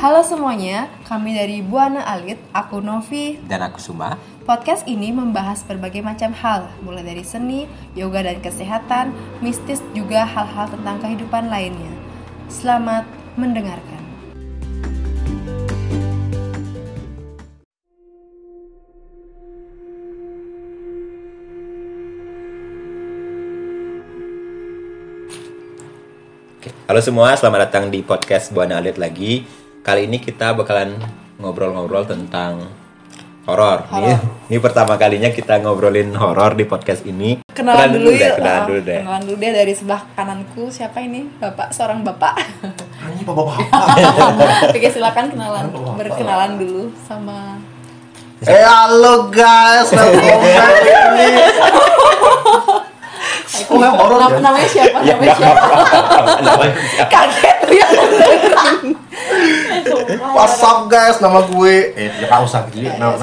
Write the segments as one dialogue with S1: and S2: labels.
S1: Halo semuanya, kami dari Buana Alit, aku Novi.
S2: Dan aku Suma.
S1: Podcast ini membahas berbagai macam hal, mulai dari seni, yoga dan kesehatan, mistis juga hal-hal tentang kehidupan lainnya. Selamat mendengarkan.
S2: Halo semua, selamat datang di podcast Buana Alit lagi. Kali ini kita bakalan ngobrol-ngobrol tentang horor. Ini, ini pertama kalinya kita ngobrolin horor di podcast ini.
S1: Kenalan, dulu,
S2: deh,
S1: yuk.
S2: kenalan
S1: Ah,
S2: dulu deh.
S1: Kenalan dulu deh dari sebelah kananku. Siapa ini? Bapak, seorang bapak.
S3: Ini bapak-bapak.
S1: Oke, silakan kenalan. Berkenalan dulu sama
S3: Eh halo guys, welcome back ini. Oh horor ya?
S1: namanya siapa?
S2: Ya,
S1: Namanya siapa?
S2: Namanya siapa?
S1: Kaget ya.
S3: What's up guys, nama gue. Eh ya nggak usah gitu. Nama,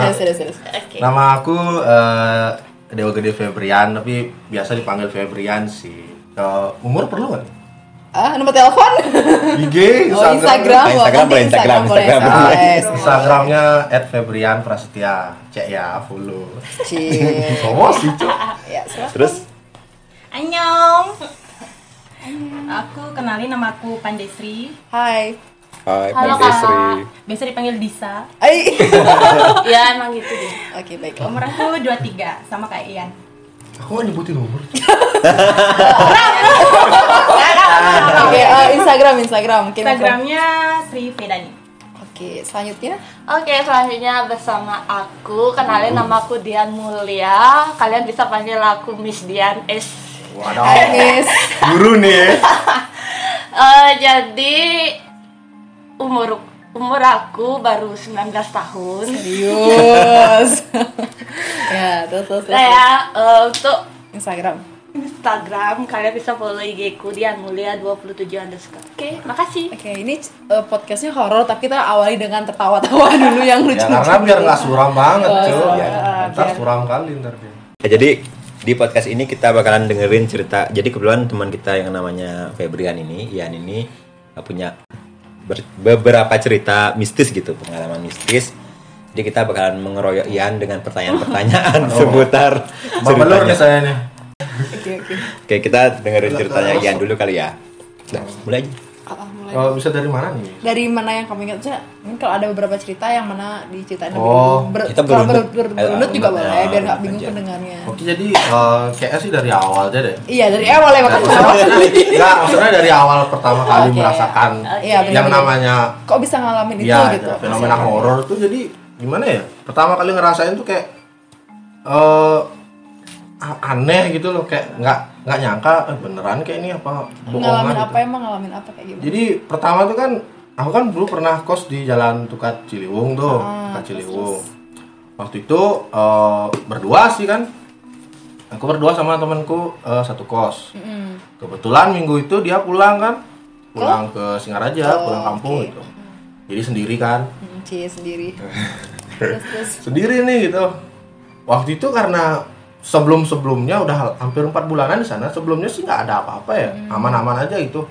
S3: nama aku eh, Dewa Gede Febrian, tapi biasa dipanggil Febrian sih. Eh, umur perlu nggak?
S1: Ah, nomor telepon?
S3: IG,
S1: Oh, Instagram.
S2: Instagram boleh, Instagram,
S1: boleh.
S2: Instagram
S1: Ah,
S2: boleh.
S1: yes.
S3: Instagramnya @febrian_prasetya. Cek ya, follow.
S1: Cie.
S3: Sih, Cok.
S1: Ya.
S2: Terus
S4: Annyeong. Aku kenalin nama aku Pandesri.
S1: Hai.
S2: Hai,
S4: Halo,
S2: Mbak Desri.
S4: Kakak. Biasa dipanggil Disa.
S1: Hai.
S4: ya emang gitu deh.
S1: Oke, baiklah.
S4: Umur aku 23 sama kayak Ian.
S3: Aku nggak nyebutin umur.
S1: Oke, eh, Instagram, Instagram. Mungkin
S4: Instagramnya Sri Vedani.
S1: Oke, selanjutnya.
S5: Oke, selanjutnya bersama aku. Kenalin nama aku Dian Mulia. Kalian bisa panggil aku Miss Dian S.
S3: Waduh, guru nih. ya.
S5: Eh, jadi umur umur aku baru 19 tahun.
S1: Serius. ya, terus terus.
S5: Saya eh, untuk
S1: Instagram.
S5: Instagram kalian bisa follow IG ku Dian Mulia 27 underscore. Oke, makasih.
S1: Oke, ini eh, podcastnya horor, tapi kita awali dengan tertawa-tawa dulu yang lucu.
S3: Ya karena biar nggak suram banget,
S1: Oh,
S3: cuy.
S1: iya.
S3: Ntar suram kali ntar dia.
S2: Ya, jadi di podcast ini kita bakalan dengerin cerita. Jadi kebetulan teman kita yang namanya Febrian ini, Ian ini uh, punya ber- beberapa cerita mistis gitu, pengalaman mistis. Jadi kita bakalan mengeroyok Ian dengan pertanyaan-pertanyaan seputar
S3: Belur nih
S2: ceritanya.
S3: saya nih.
S1: Oke, oke.
S2: Oke, kita dengerin ceritanya Ian dulu kali ya. Nah, mulai aja.
S1: Mulai.
S3: Kalau bisa dari mana nih?
S1: Dari mana yang kamu ingat? Saya, mungkin kalau ada beberapa cerita yang mana diceritain
S3: Oh,
S1: ber,
S2: kita
S1: kalau
S2: berunut.
S1: ber, ber,
S2: Eh,
S1: berunut juga
S2: berunut,
S1: boleh,
S2: ya,
S1: biar nggak
S2: berunut
S1: bingung
S2: aja.
S1: pendengarnya.
S3: Oke jadi eh, kayaknya sih dari awal aja deh.
S1: Iya, dari awal ya makanya
S3: maksudnya,
S1: awal.
S3: nggak, maksudnya dari awal pertama kali merasakan
S1: Iya,
S3: yang namanya
S1: Kok bisa ngalamin itu
S3: ya
S1: gitu?
S3: fenomena horor tuh jadi gimana ya? Pertama kali ngerasain tuh kayak eh aneh gitu loh kayak nggak nggak nyangka eh, beneran kayak ini apa bohongan
S1: Ngalamin
S3: gitu.
S1: apa emang ngalamin apa kayak gimana?
S3: Jadi pertama tuh kan aku kan dulu pernah kos di Jalan Tukat Ciliwung tuh,
S1: Ah,
S3: Tukat
S1: terus,
S3: Ciliwung. Waktu itu eh, berdua sih kan. Aku berdua sama temanku eh, satu kos.
S1: Mm-mm.
S3: Kebetulan minggu itu dia pulang kan, pulang ke Singaraja,
S1: Oh,
S3: pulang kampung
S1: oke.
S3: gitu. Jadi sendiri kan,
S1: Mm, Cie sendiri. terus terus.
S3: sendiri nih gitu. Waktu itu karena sebelum sebelumnya udah hampir empat bulanan di sana, sebelumnya sih nggak ada apa-apa ya, aman-aman aja gitu.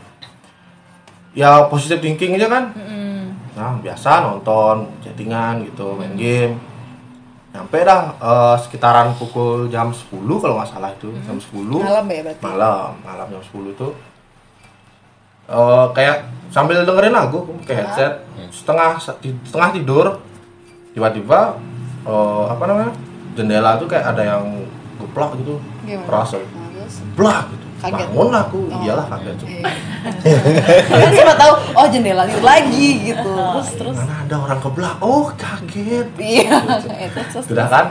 S3: Ya positive thinking aja kan,
S1: Mm-mm.
S3: Nah, biasa nonton, chattingan gitu, main game. Nyampe dah eh, sekitaran pukul jam 10 kalau nggak salah itu, jam 10.
S1: Malam ya berarti.
S3: Malam, malam jam 10 itu eh, kayak sambil dengerin lagu pakai headset, setengah setengah tidur tiba-tiba eh, apa namanya? jendela tuh kayak ada yang geplak gitu.
S1: Gimana?
S3: Terasa
S1: Nah, terus.
S3: blak gitu.
S1: Kaget.
S3: Bangun aku,
S1: Oh.
S3: iyalah kaget.
S1: Iya. Kan cuma tahu oh jendela itu lagi gitu. Terus terus.
S3: Mana ada orang keblak? Oh, kaget.
S1: Iya. Terus terus.
S3: Sudah kan?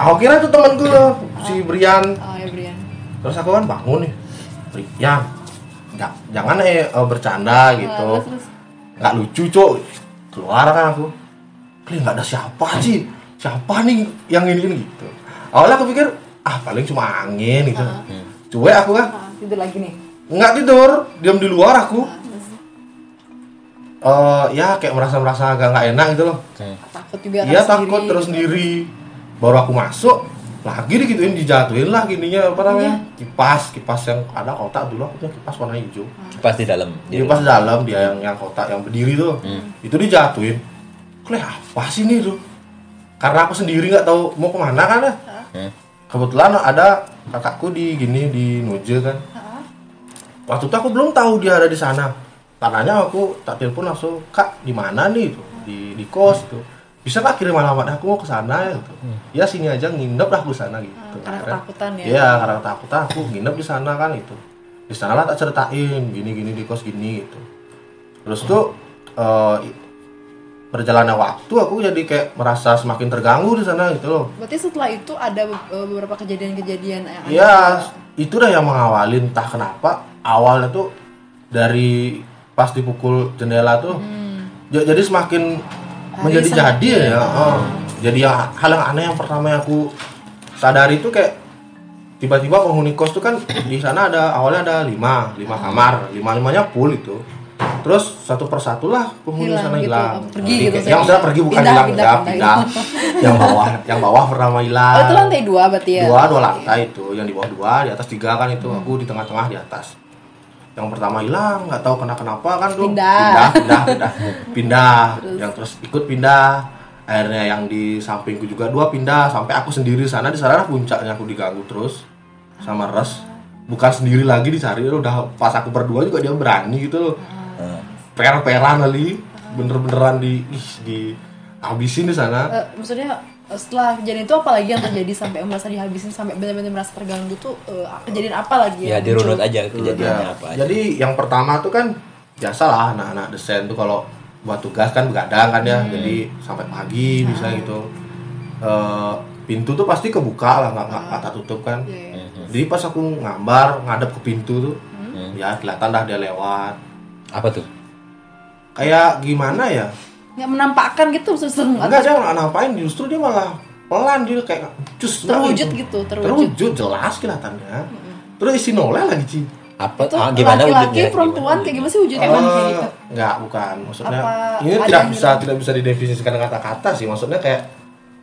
S3: Aku kira itu temanku loh, si Brian.
S1: Oh ya Brian.
S3: Terus aku kan bangun nih. Brian, jangan eh eh, bercanda gitu.
S1: Terus terus.
S3: Nggak lucu, Cok. Keluar kan aku. Kali nggak ada siapa sih. Siapa nih yang ini gitu. Awalnya aku pikir, ah paling cuma angin gitu. Cuek aku kan.
S1: Ah, tidur lagi nih.
S3: Nggak tidur, diam di luar aku.
S1: Terus.
S3: Eh ya kayak merasa-merasa agak nggak enak gitu loh.
S1: Takut juga
S3: Iya takut
S1: sendiri,
S3: terus
S1: gitu.
S3: sendiri. Baru aku masuk, lagi digituin dijatuhin lah gininya apa namanya kipas kipas yang ada kotak dulu aku punya kipas warna hijau
S2: Kipas di dalam.
S3: dia pas dalam dia yang yang kotak yang berdiri tuh itu dijatuhin kle apa sih ini tuh karena aku sendiri nggak tahu mau ke mana kan ya
S2: Hmm.
S3: kebetulan ada kakakku di gini di Nuje kan. Waktu itu aku belum tahu dia ada di sana. Karenanya aku tak telepon langsung kak di mana nih? Itu di di kos tuh. Bisa nggak kirim alamat aku mau ke sana? Ya gitu ya sini aja nginep lah aku sana gitu.
S1: Karena
S3: Akhirnya-
S1: ketakutan ya.
S3: Iya, karena ketakutan aku nginep di sana kan itu. Di sana lah tak ceritain gini-gini di kos gini gitu. Terus tuh eh, berjalannya waktu aku jadi kayak merasa semakin terganggu di sana gitu loh.
S1: Berarti setelah itu ada eh, beberapa kejadian-kejadian yang.
S3: Iya, itu dah yang mengawalin entah kenapa awalnya tuh dari pas dipukul jendela tuh ja- jadi semakin menjadi
S1: semakin-
S3: jadi ya. oh. Jadi yang hal yang aneh yang pertama yang aku sadari itu kayak tiba-tiba penghuni kos tuh kan di sana ada awalnya ada lima lima kamar lima limanya full itu terus satu persatu lah penghuni
S1: Hilang
S3: sana
S1: gitu,
S3: hilang.
S1: pergi
S3: Jadi
S1: gitu,
S3: kayak- yang sudah pergi bukan
S1: Pindah,
S3: hilang
S1: pindah,
S3: ya
S1: pindah.
S3: pindah. Yang bawah yang bawah pertama hilang
S1: Oh, itu lantai dua berarti ya?
S3: dua dua lantai itu. Yang di bawah dua di atas tiga kan itu. Aku di tengah-tengah di atas. Yang pertama hilang nggak tahu kena kenapa kan tuh.
S1: Pindah.
S3: pindah pindah pindah, pindah. yang terus ikut pindah. Akhirnya yang di sampingku juga dua pindah. Sampai aku sendiri sana di sana puncaknya aku diganggu terus sama res. Bukan sendiri lagi dicari udah pas aku berdua juga dia berani gitu loh.
S2: Hmm.
S3: Per-peran kali bener-beneran di ih, di habisin di sana
S1: Eh, maksudnya eh, setelah kejadian itu apa lagi yang terjadi sampai merasa dihabisin sampai benar-benar merasa terganggu tuh eh, kejadian apa lagi
S2: Ya dirunut aja kejadiannya
S3: Ya,
S2: apa aja.
S3: Jadi yang pertama tuh kan biasalah anak-anak desain tuh kalau buat tugas kan begadang kan ya, jadi sampai pagi bisa gitu. Eh, pintu tuh pasti kebuka lah, nggak nggak tak tutup kan.
S1: Iya.
S3: Jadi pas aku ngambar ngadep ke pintu tuh,
S2: Hmm.
S3: ya kelihatan dah dia lewat.
S2: Apa tuh?
S3: Kayak gimana ya?
S1: nggak menampakkan gitu sesuatu
S3: Enggak dia nggak ngapain, justru dia malah pelan dia kayak cus
S1: terwujud gitu terwujud
S3: terwujud jelas kelihatannya. Terus isi noleh lagi Ci.
S2: Apa?
S1: itu
S2: ah, gimana
S1: laki-laki
S2: wujudnya?
S1: perempuan kayak gimana sih wujudnya kayak gitu
S3: Enggak, bukan. Maksudnya
S1: Apa
S3: ini tidak bisa
S1: hilang?
S3: tidak bisa didefinisikan dengan kata-kata sih. Maksudnya kayak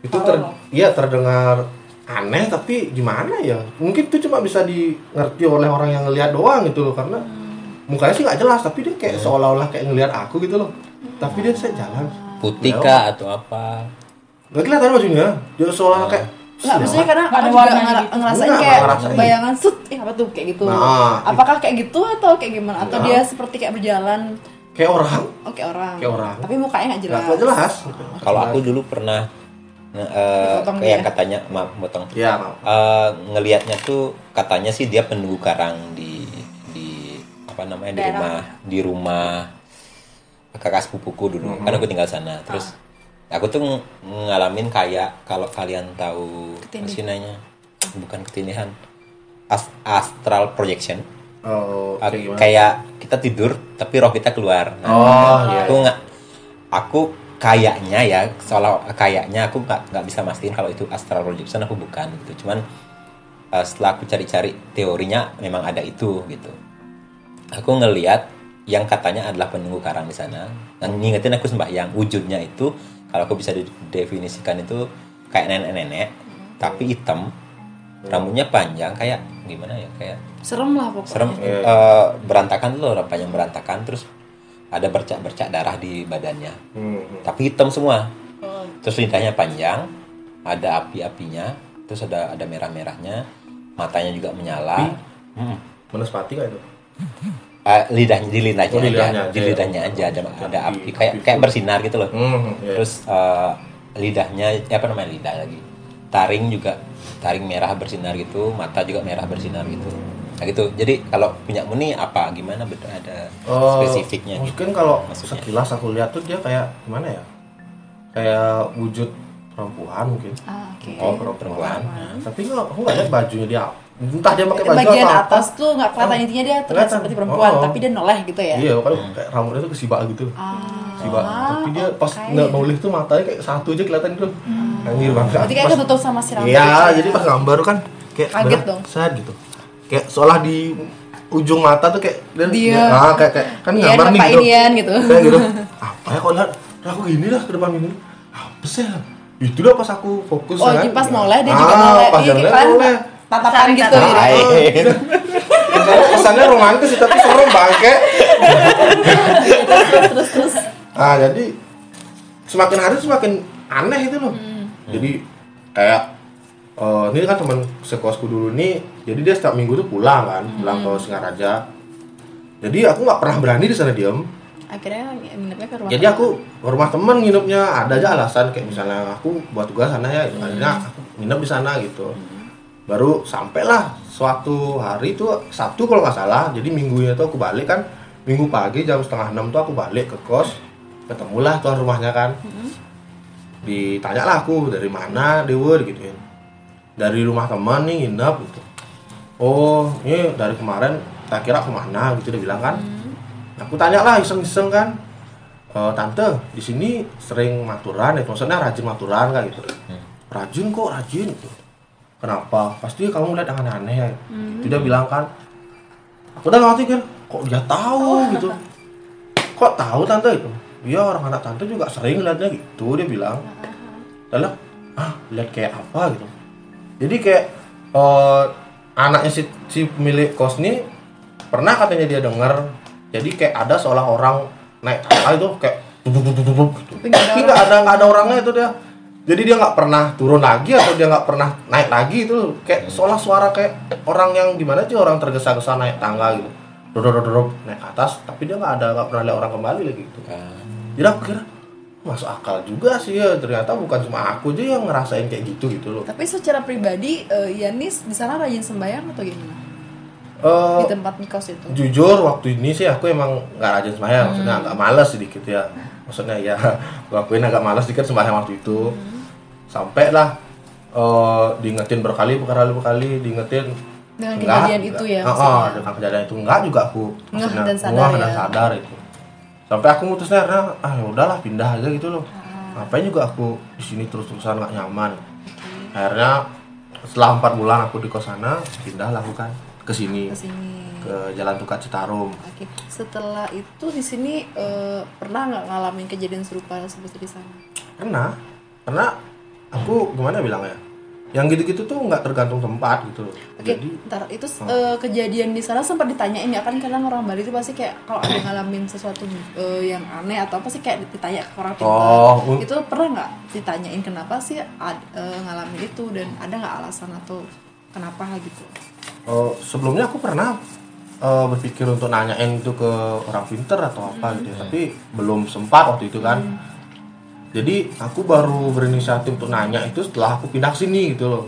S3: itu ter iya terdengar aneh tapi gimana ya? Mungkin itu cuma bisa dimengerti oleh orang yang ngelihat doang gitu loh karena mukanya sih nggak jelas tapi dia kayak seolah-olah kayak ngelihat aku gitu loh. Tapi dia saya jalan.
S2: Putih
S3: Ya,
S2: kah atau apa?
S3: Nggak kelihatan bajunya. Dia seolah kayak
S1: Nggak, maksudnya karena
S4: ada
S1: juga
S4: warnanya
S1: ngera-
S4: gitu.
S1: ngerasain kayak
S3: ngerasain.
S1: bayangan sut, eh apa tuh kayak gitu.
S3: Nah,
S1: Apakah kayak gitu atau kayak gimana? Atau
S3: Nggak.
S1: dia seperti kayak berjalan
S3: kayak orang,
S1: oke orang.
S3: kayak orang.
S1: Tapi mukanya nggak jelas.
S3: Nggak jelas.
S2: Kalau aku dulu pernah nge- eh, kayak
S1: dia.
S2: katanya maaf potong.
S3: Iya, maaf.
S2: Eh, ngelihatnya tuh katanya sih dia penunggu karang di apa namanya di
S4: Daerah.
S2: rumah di rumah kakak sepupuku dulu. Kan aku tinggal sana. Terus aku tuh ng- ngalamin kayak kalau kalian tahu sih namanya? Bukan ketinihan As- astral projection.
S3: Oh,
S2: Ah,
S3: kayak
S2: kita tidur tapi roh kita keluar. Nah,
S3: Oh, iya.
S2: aku nggak aku kayaknya ya soal kayaknya aku nggak nggak bisa mastiin kalau itu astral projection aku bukan gitu. Cuman eh, setelah aku cari-cari teorinya memang ada itu gitu aku ngeliat yang katanya adalah penunggu karang di sana dan ngingetin aku sembahyang wujudnya itu kalau aku bisa didefinisikan itu kayak nenek-nenek tapi hitam rambutnya panjang kayak gimana ya kayak
S1: Serem lah pokoknya.
S2: serem
S3: Iya.
S2: eh, berantakan tuh loh rambutnya berantakan terus ada bercak-bercak darah di badannya
S3: Hmm.
S2: tapi hitam semua terus lidahnya panjang ada api-apinya terus ada ada merah-merahnya matanya juga menyala Hmm.
S3: Menospati nggak itu?
S2: Eh, lidahnya di lidahnya,
S3: Oh, di lidahnya
S2: aja,
S3: aja.
S2: di
S3: ya.
S2: lidahnya aja ada ada
S3: Api,
S2: api kayak
S3: api
S2: kayak bersinar gitu loh.
S3: Hmm, iya.
S2: terus eh, lidahnya eh, apa namanya lidah lagi. Taring juga taring merah bersinar gitu mata juga merah bersinar gitu. Nah gitu. Jadi kalau punya nih apa? Gimana beda ada
S3: Oh,
S2: spesifiknya gitu?
S3: mungkin kalau
S2: maksudnya.
S3: sekilas aku lihat tuh dia kayak gimana ya? Kayak wujud perempuan mungkin.
S1: Ah, oke.
S2: oh
S3: perempuan
S2: perempuan.
S3: Tapi nggak aku nggak lihat bajunya dia entah dia pakai baju
S1: bagian
S3: apa.
S1: atas tuh nggak kelihatan intinya dia terlihat seperti perempuan
S3: Oh.
S1: tapi dia noleh gitu ya
S3: iya kan kayak rambutnya tuh kesibak gitu
S1: ah
S3: kesibak tapi dia pas
S1: oke.
S3: nggak noleh tuh matanya kayak satu aja kelihatan gitu anjir banget
S1: berarti kayak ketutup sama si rambut
S3: Iya, jadi pas gambar kan kayak
S1: Kaget dong.
S3: Sad gitu. Kayak seolah di ujung mata tuh kayak
S1: Dia.
S3: ah, kayak, kayak kan
S1: Ian
S3: gambar nih gitu.
S1: inian gitu
S3: Kayak gitu. Apa ya kok lihat aku gini lah ke depan gini. Apa sih? itu udah pas aku fokus
S1: Oh,
S3: kan.
S1: jadi pas
S3: Ya.
S1: noleh dia
S3: Ah,
S1: juga noleh.
S3: pas dia
S1: kalian
S3: noleh.
S1: Tatapan gitu. ya.
S2: Baik.
S3: Kesannya- kesannya romantis sih, tapi serem bangke
S1: Terus terus
S3: ah jadi semakin hari semakin aneh itu loh. Jadi kayak eh, ini kan teman sekosku dulu nih jadi dia setiap minggu tuh pulang kan pulang ke Singaraja. Jadi aku nggak pernah berani di sana diem.
S1: Akhirnya nginepnya ke rumah.
S3: jadi aku ke rumah temen nginepnya ada aja alasan kayak misalnya aku buat tugas sana ya akhirnya aku nginep di sana gitu baru sampailah suatu hari itu Sabtu kalau nggak salah jadi minggunya tuh aku balik kan. Minggu pagi jam setengah enam tuh aku balik ke kos ketemulah tuan rumahnya kan. Ditanya lah aku dari mana Dewa gitu dari rumah teman nih nginep gitu. Oh ini dari kemarin tak kira ke mana gitu dia bilang kan. Aku tanya lah iseng-iseng kan. "Eh, tante di sini sering maturan ya maksudnya rajin maturan kan gitu. Rajin kok rajin. gitu kenapa? Pasti kamu lihat yang aneh-aneh ya. Itu dia bilang kan aku udah ngerti kan kok dia tahu gitu? Kok tahu tante? Itu. Iya orang anak tante juga sering lihatnya gitu dia bilang. Lalu ah lihat kayak apa? Gitu. Jadi kayak eh, anaknya si, si pemilik kos ini pernah katanya dia dengar jadi kayak ada seolah orang naik tangga itu kayak bubuk bubuk gitu.
S1: Nggak ada
S3: nggak ada orangnya itu dia jadi dia nggak pernah turun lagi atau dia nggak pernah naik lagi itu kayak seolah suara kayak orang yang gimana sih orang tergesa-gesa naik tangga gitu. Duduk naik ke atas tapi dia nggak ada nggak pernah lihat orang kembali lagi gitu. Jadi aku kira masuk akal juga sih ya ternyata bukan cuma aku aja yang ngerasain kayak gitu gitu loh.
S1: Tapi secara pribadi eh, Yanis di sana rajin sembahyang atau gimana?
S3: Eh,
S1: Di tempat mikos itu.
S3: jujur waktu ini sih aku emang nggak rajin sembahyang maksudnya agak malas sedikit ya. Maksudnya ya aku akuin agak malas sedikit sembahyang waktu itu. Sampai lah eh, diingetin berkali berkali berkali diingetin
S1: Dengan
S3: Enggak,
S1: kejadian
S3: enggak.
S1: itu ya
S3: ah,
S1: maksudnya.
S3: dengan kejadian itu enggak juga aku
S1: Ngeh dan sadar
S3: ngeh
S1: ya.
S3: dan sadar itu sampai aku mutusnya karena ah ya udahlah pindah aja gitu loh
S1: Ah.
S3: ngapain juga aku di sini terus terusan nggak nyaman akhirnya setelah empat bulan aku di kos sana pindah lah aku kan ke sini
S1: Ke
S3: Jalan Tukat Citarum
S1: Oke. Setelah itu di sini eh, pernah nggak ngalamin kejadian serupa seperti di sana?
S3: pernah karena aku gimana bilangnya yang gitu-gitu tuh nggak tergantung tempat gitu loh
S1: Oke,
S3: jadi
S1: ntar itu eh, kejadian di sana sempat ditanyain ya kan kadang orang Bali itu pasti kayak kalau ada ngalamin sesuatu eh, yang aneh atau apa sih kayak ditanya ke orang pintar.
S3: Oh,
S1: itu pernah nggak ditanyain kenapa sih ad- eh, ngalamin itu dan ada nggak alasan atau kenapa gitu?
S3: Oh, sebelumnya aku pernah eh, berpikir untuk nanyain itu ke orang pinter atau apa gitu ya. tapi belum sempat waktu itu kan jadi aku baru berinisiatif untuk nanya itu setelah aku pindah sini gitu loh.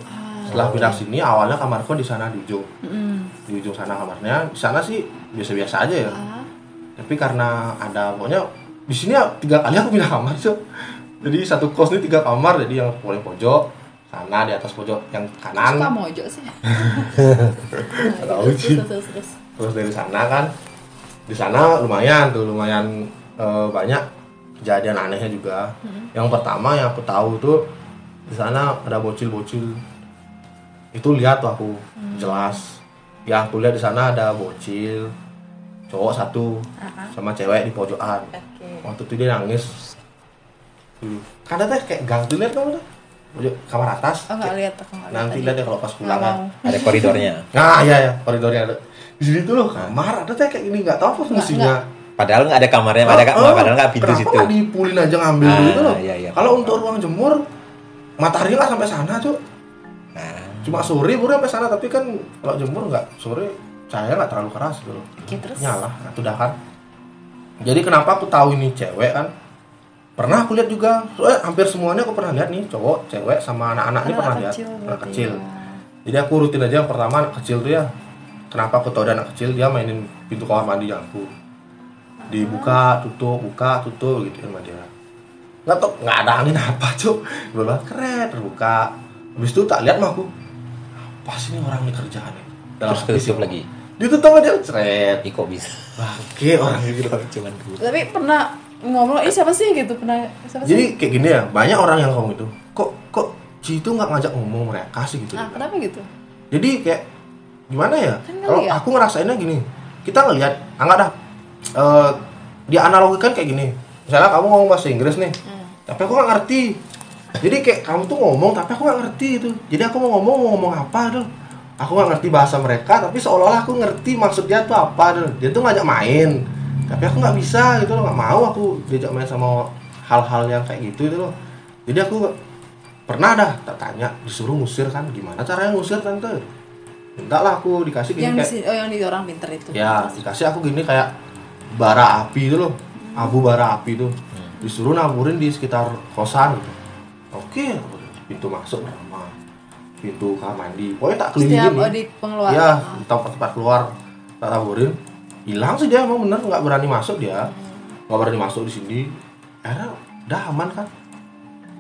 S3: Setelah pindah sini awalnya kamarku di sana di ujung.
S1: Mm.
S3: di ujung sana kamarnya. Di sana sih biasa-biasa aja ya.
S1: Ah,
S3: tapi karena ada pokoknya di sini ya tiga kali aku pindah kamar tuh jadi satu kos ini tiga kamar. Jadi yang paling pojok sana di atas pojok yang kanan.
S1: Suka mojo sih.
S3: Tahu
S1: Terus,
S3: sih.
S1: terus, terus, terus.
S3: terus dari sana kan di sana lumayan tuh lumayan eh, banyak kejadian anehnya juga. Yang pertama yang aku tahu tuh di sana ada bocil-bocil. Itu lihat tuh aku jelas. Ya aku lihat di sana ada bocil cowok satu sama cewek di pojokan.
S5: Oke.
S3: waktu itu dia nangis. Kan ada teh kayak gang tuh lihat kamu tuh? Pojok kamar atas.
S1: Oh nggak lihat aku lihat.
S3: nanti lihat ya kalau pas pulang kan.
S2: Ada koridornya.
S3: Nah, iya ya, koridornya ada. Di sini tuh loh, kamar. Ada teh kayak gini nggak tahu apa fungsinya.
S2: Padahal nggak ada kamarnya, ada kamar,
S3: Oh,
S2: padahal nggak pintu
S3: kenapa
S2: situ.
S3: nggak dipulin aja ngambil
S2: Ah,
S3: gitu loh.
S2: iya, iya,
S3: Kalau untuk ruang jemur, matahari nggak sampai sana tuh.
S2: Nah,
S3: Cuma sore baru sampai sana, tapi kan kalau jemur nggak sore cahaya nggak terlalu keras gitu loh.
S1: Oke, terus?
S3: Nyala, nah, itu udah kan. Jadi kenapa aku tahu ini cewek kan? Pernah aku lihat juga, soalnya hampir semuanya aku pernah lihat nih, cowok, cewek, sama anak-anak ini pernah lihat,
S1: kecil
S3: anak kecil.
S1: ya.
S3: Jadi aku rutin aja yang pertama anak kecil tuh ya. Kenapa aku tahu ada anak kecil dia mainin pintu kamar mandi aku. Dibuka, tutup, buka, tutup gitu sama dia. Nggak tau, nggak ada angin apa cuy. Bola keren terbuka. Habis itu tak lihat mah aku. Apa sih ini orang ini kerjaannya? Dalam
S2: terus
S3: sih,
S2: ketutup lagi.
S3: Ditutup aja ceret.
S2: Ih, kok bisa?
S3: Bangke orang ini gitu.
S2: Cuman dulu.
S1: Tapi pernah ngomong, ini siapa sih gitu pernah siapa sih?
S3: Jadi kayak gini ya, banyak orang yang ngomong itu. Kok kok Ci itu nggak ngajak ngomong mereka sih gitu.
S1: Nah, kenapa gitu?
S3: jadi kayak gimana ya
S1: Kan
S3: kalau aku ngerasainnya gini kita ngelihat ah nggak dah Eh, dia analogikan kayak gini. Misalnya kamu ngomong bahasa Inggris nih
S1: Hmm.
S3: tapi aku nggak ngerti. Jadi kayak kamu tuh ngomong tapi aku nggak ngerti itu. Jadi aku mau ngomong mau ngomong apa tuh aku nggak ngerti bahasa mereka tapi seolah-olah aku ngerti maksud dia tuh apa tuh dia tuh ngajak main. Tapi aku nggak bisa gitu loh nggak mau aku diajak main sama hal-hal yang kayak gitu itu loh. Jadi aku pernah dah tak tanya disuruh ngusir kan. Gimana caranya ngusir tante? Enggak lah aku dikasih gini
S1: yang
S3: kayak
S1: oh yang di orang pinter itu.
S3: Ya dikasih aku gini kayak bara api itu loh. Abu bara api itu. Disuruh naburin di sekitar kosan. Gitu. oke pintu masuk sama pintu kamar mandi. Pokoknya tak
S1: setiap
S3: kelilingin
S1: oh,
S3: nih
S1: di pengeluaran.
S3: Ya di tempat-tempat keluar. Tak taburin hilang sih dia emang bener. Nggak berani masuk dia. Nggak berani masuk di sini. Akhirnya udah aman kan.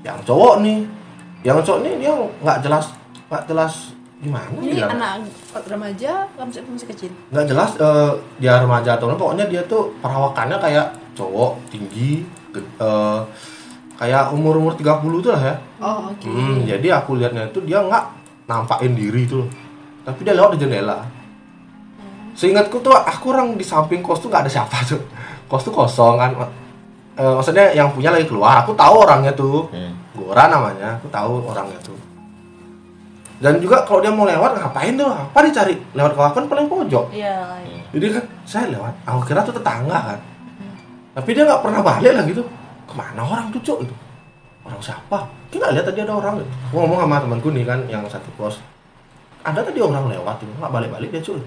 S3: Yang cowok nih. Yang cowok nih dia nggak jelas nggak jelas gimana
S1: ini
S3: bilang?
S1: anak remaja masih masih kecil.
S3: Nggak jelas eh, dia remaja atau enggak pokoknya dia tuh perawakannya kayak cowok tinggi eh, kayak umur umur 30 tuh lah ya.
S1: Oh oke.
S3: Hmm, jadi aku lihatnya itu dia nggak nampakin diri tuh. Tapi dia lewat di jendela. Seingatku tuh aku orang di samping kos tuh nggak ada siapa tuh. Kos tuh kosong kan Eh, maksudnya yang punya lagi keluar. Aku tahu orangnya tuh.
S2: Hmm.
S3: Gora namanya aku tahu orangnya tuh dan juga kalau dia mau lewat ngapain tuh apa dicari lewat kawakan kan paling pojok.
S5: Iya. iya.
S3: jadi kan saya lewat aku kira tuh tetangga kan. Tapi dia nggak pernah balik lah gitu. Ke mana orang tuh cok itu orang siapa? Kita lihat tadi ada orang gitu. aku ngomong sama temanku nih kan yang satu kos. Ada tadi orang lewat tuh nggak balik balik dia cuy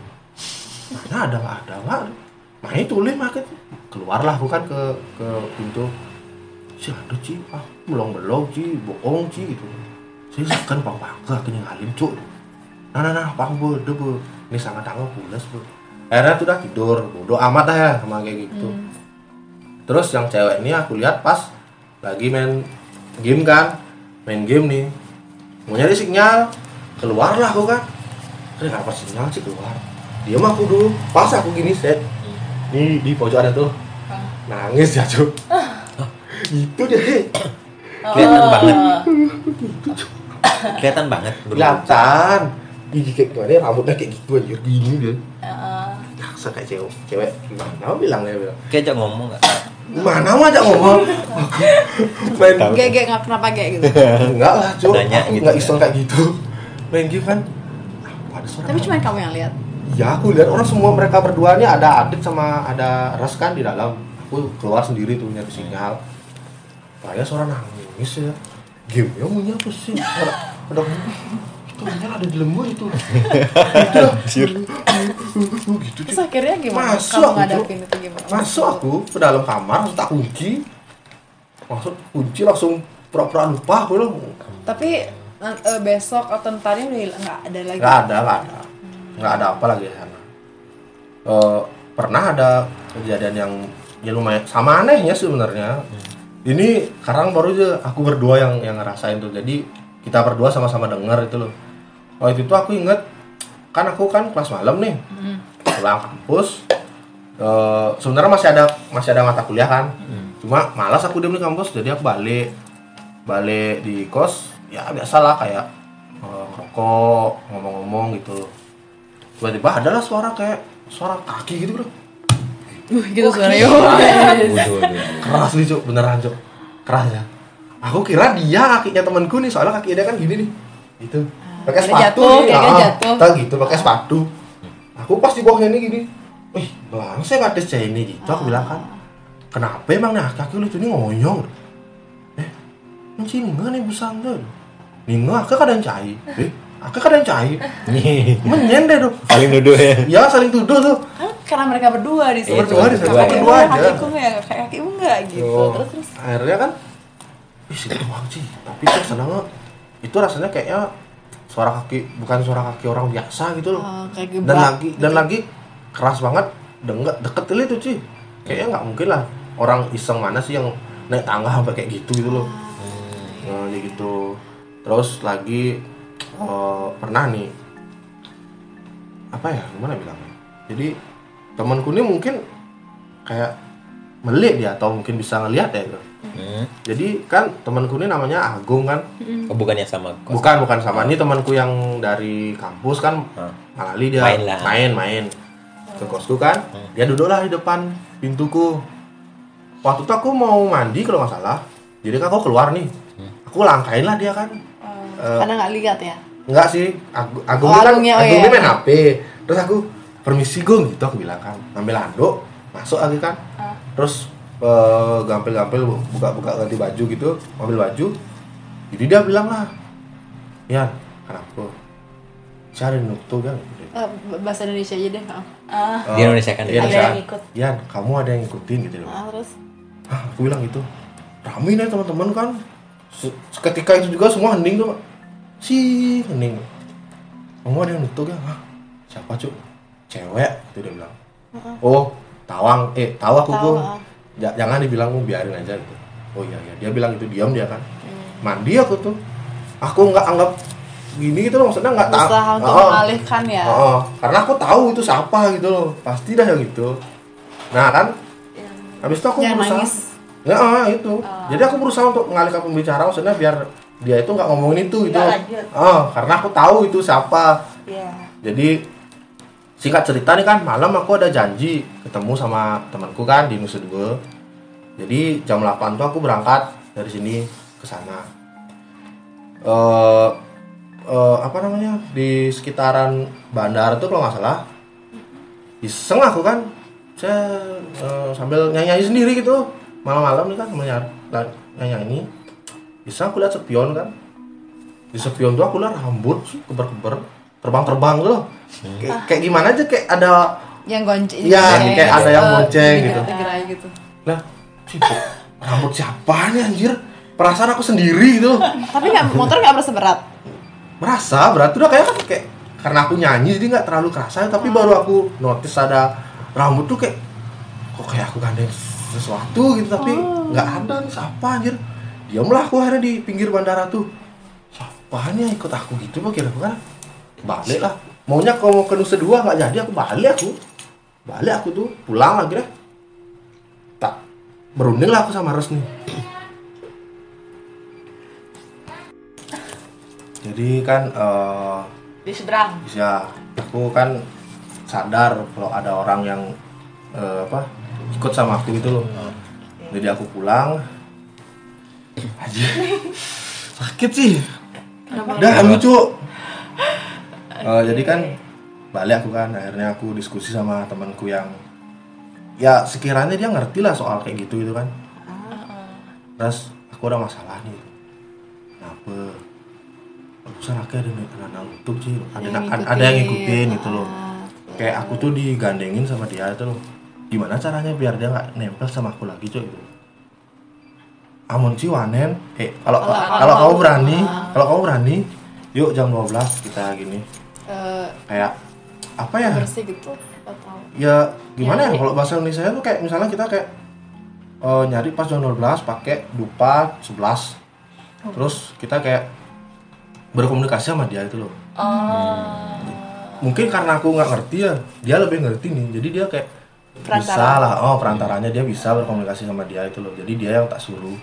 S3: mana ada nggak ada nggak nah itu lem maket keluarlah aku kan ke ke pintu. Sih ada ci ah belum belum ci bohong ci gitu saya kan bang bangga akhirnya ngalim cuk nah nah nah bang bu udah bu ini sangat tanggal pulas bu akhirnya tuh udah tidur bodoh amat dah ya sama kayak gitu terus yang cewek ini aku lihat pas lagi main game kan main game nih mau nyari sinyal keluar lah aku kan terus apa sinyal sih keluar diam aku dulu pas aku gini set ini di pojok ada tuh nangis ya cuy itu deh
S2: kelihatan banget kelihatan banget
S3: kelihatan. Gigi kayak gimana rambutnya kayak gitu anjir. Gini dia.
S5: Heeh.
S3: Jaksa kayak cewek cewek. Gimana bilangnya bilang
S2: kayak ajak ngomong nggak?
S3: Mana mah aja ngomong? Main
S1: gak gak nggak kenapa gak gitu?
S3: Enggak lah cuy
S2: gitu
S3: nggak
S2: ya.
S3: iseng kayak gitu. Main game kan? Ada suara
S1: tapi cuma kamu yang lihat.
S3: Ya aku lihat orang semua mereka berdua ini ada Adit sama ada Ras kan di dalam. Aku keluar sendiri tuh nyari sinyal. Kayak suara nangis ya game? Ya punya apa sih? Ada ada itu punya ada di lembur itu.
S2: Anjir.
S3: gitu
S1: terus
S3: cuy.
S1: akhirnya gimana?
S3: Masuk
S1: kamu
S3: aku,
S1: ngadapin itu gimana?
S3: Masuk aku ke dalam kamar tak kunci. Masuk kunci langsung pura-pura lupa aku loh
S1: tapi eh, besok atau udah nggak ada lagi?
S3: Nggak ada nggak ada. Nggak ada apa lagi sana. Eh, pernah ada kejadian yang ya lumayan sama anehnya sebenarnya ini sekarang baru aja aku berdua yang yang ngerasain tuh. Jadi kita berdua sama-sama dengar itu loh. Waktu itu aku inget kan aku kan kelas malam nih. Pulang kampus Eh, sebenarnya masih ada masih ada mata kuliah kan. Cuma malas aku diem di kampus jadi aku balik. Balik di kos ya biasalah kayak eh, rokok ngomong-ngomong gitu. Tiba-tiba adalah suara kayak suara kaki gitu bro
S1: Uh, gitu suaranya.
S2: Waduh, waduh.
S3: keras nih cuk. Beneran cuk. Keras ya. Aku kira dia kakinya temanku nih soalnya kaki dia kan gini nih. Gitu. Pakai
S1: kayak
S3: sepatu.
S1: jatuh,
S3: nih
S1: kayak
S3: ah,
S1: jatuh.
S3: gitu pakai sepatu. Aku pas di bawahnya ini gini. Wih bang saya nggak ada ini gitu aku bilang kan. Kenapa emang nih kaki lu tuh ini ngoyong eh yang sini nggak nih busang nih nggak aku kadang cai eh aku kadang cai
S2: Nih,
S3: menyen deh tuh
S2: paling nuduh ya.
S3: Ya saling tuduh tuh
S1: karena mereka berdua di situ.
S2: Iya,
S3: berdua di situ, berdua aja.
S1: kakiku nggak kayak kakimu nggak gitu.
S3: Yo,
S1: terus terus.
S3: akhirnya kan ih sih doang sih tapi tuh seneng itu rasanya kayaknya suara kaki bukan suara kaki orang biasa gitu loh.
S1: Oh, kayak
S3: dan lagi dan lagi keras banget deket deket kali itu sih kayaknya nggak mungkin lah orang iseng mana sih yang naik tangga sampai kayak gitu gitu loh. Nah kayak gitu. Terus lagi eh, pernah nih apa ya gimana bilangnya? Jadi temanku ini mungkin kayak melik dia atau mungkin bisa ngelihat ya gitu.
S2: Hmm.
S3: jadi kan temanku ini namanya Agung kan?
S2: Oh, bukannya sama kos.
S3: bukan bukan sama. Ini temanku yang dari kampus kan?
S2: Ah.
S3: Malali dia.
S2: Main lah.
S3: main main. Ke kosku kan? Dia duduklah di depan pintuku. Waktu itu aku mau mandi kalau nggak salah. Jadi kan aku keluar nih. Aku langkain lah dia kan? Eh,
S1: Karena nggak lihat ya.
S3: enggak sih. Aku aku
S1: Oh,
S3: kan
S1: Agungnya, oh
S3: Agung
S1: iya.
S3: ini main HP terus aku permisi gung gitu aku bilang kan ambil handuk masuk lagi kan terus eh, gampil-gampil buka-buka ganti baju gitu ambil baju jadi dia bilang lah ya kenapa cari nuktu kan.
S1: Eh, bahasa Indonesia aja deh. ah.
S4: Ah,
S2: Di Indonesia kan
S3: Iya,
S4: Ada
S3: Indonesia.
S4: yang ikut.
S3: Yan, kamu ada yang ngikutin gitu bilang.
S1: Ah, terus
S3: Hah, aku bilang gitu rame nih teman-teman kan Se- seketika itu juga semua hening tuh Pak. si hening kamu ada yang nutup ya Hah, siapa cuk cewek itu dia bilang oh tawang eh Gung.
S1: ah.
S3: Ja- jangan dibilang "Oh, biarin aja gitu oh iya iya dia bilang itu diam dia kan
S1: Hmm.
S3: mandi aku tuh aku nggak anggap gini gitu loh maksudnya nggak tahu
S1: berusaha untuk
S3: Oh,
S1: mengalihkan ya.
S3: oh, karena aku tahu itu siapa gitu loh pasti dah yang gitu nah kan habis itu aku
S1: Jangan
S3: berusaha
S1: nangis.
S3: Ya ah, itu. Jadi aku berusaha untuk mengalihkan pembicaraan maksudnya biar dia itu nggak ngomongin itu gitu. Ah, karena aku tahu itu siapa.
S4: Iya.
S3: Jadi singkat cerita nih kan malam aku ada janji ketemu sama temanku kan di Nusa Dua. Jadi jam 8 tuh aku berangkat dari sini ke sana. Eh eh, apa namanya di sekitaran bandara tuh kalau nggak salah. Iseng aku kan saya eh, sambil nyanyi sendiri gitu. Malam-malam nih kan sambil nyar- nyanyi ini bisa aku lihat spion kan. Di spion tuh aku lihat rambut keber-keber terbang-terbang tuh loh kayak, kayak gimana aja kayak ada
S1: Yang gonceng.
S3: Iya,
S1: gonceng
S3: kayak ada yang
S1: gitu.
S3: gonceng gitu.
S1: Gerai gitu.
S3: lah sih rambut siapa nih anjir perasaan aku sendiri gitu
S1: Tapi nggak motor nggak berasa berat.
S3: merasa berat udah kayak kan kayak karena aku nyanyi jadi nggak terlalu kerasa tapi baru aku notice ada rambut tuh kayak kok kayak aku gandeng sesuatu gitu tapi nggak ada nih siapa anjir diamlah aku akhirnya di pinggir bandara tuh siapa nih ikut aku gitu pak kira kan balik lah. Maunya kalau mau ke Nusa Dua nggak jadi aku balik aku. Balik aku tuh pulang lagi deh tak berunding lah aku sama Res nih jadi kan eh,
S5: di seberang?
S3: Bisa aku kan sadar kalau ada orang yang eh, apa ikut sama aku gitu loh. Jadi aku pulang. Aja sakit sih. Udah lucu Eh, jadi kan balik aku kan akhirnya aku diskusi sama temanku yang ya sekiranya dia ngerti lah soal kayak gitu gitu kan. Terus aku ada masalah nih. Kenapa? Urusan aku ada anak nutup sih. Ada,
S1: Yang
S3: ada, ada yang ngikutin gitu loh.
S1: Ah.
S3: kayak aku tuh digandengin sama dia itu loh. Gimana caranya biar dia nggak nempel sama aku lagi cuy gitu. Amun si wanen. Eh kalau
S1: Kalau-
S3: kalau
S1: kalau-
S3: kamu berani
S1: Ah.
S3: kalau kamu berani yuk jam 12 kita gini
S1: Eh,
S3: kayak apa ya?
S1: bersih gitu atau
S3: ya gimana ya, kalau bahasa Indonesia tuh kayak misalnya kita kayak eh, nyari pas jam 12 pakai dupa 11 terus kita kayak berkomunikasi sama dia itu loh.
S5: Oh
S3: mungkin karena aku nggak ngerti ya dia lebih ngerti nih. Jadi dia kayak
S1: Perantara.
S3: bisa lah. Oh perantaranya dia bisa berkomunikasi sama dia itu loh. Jadi dia yang tak suruh.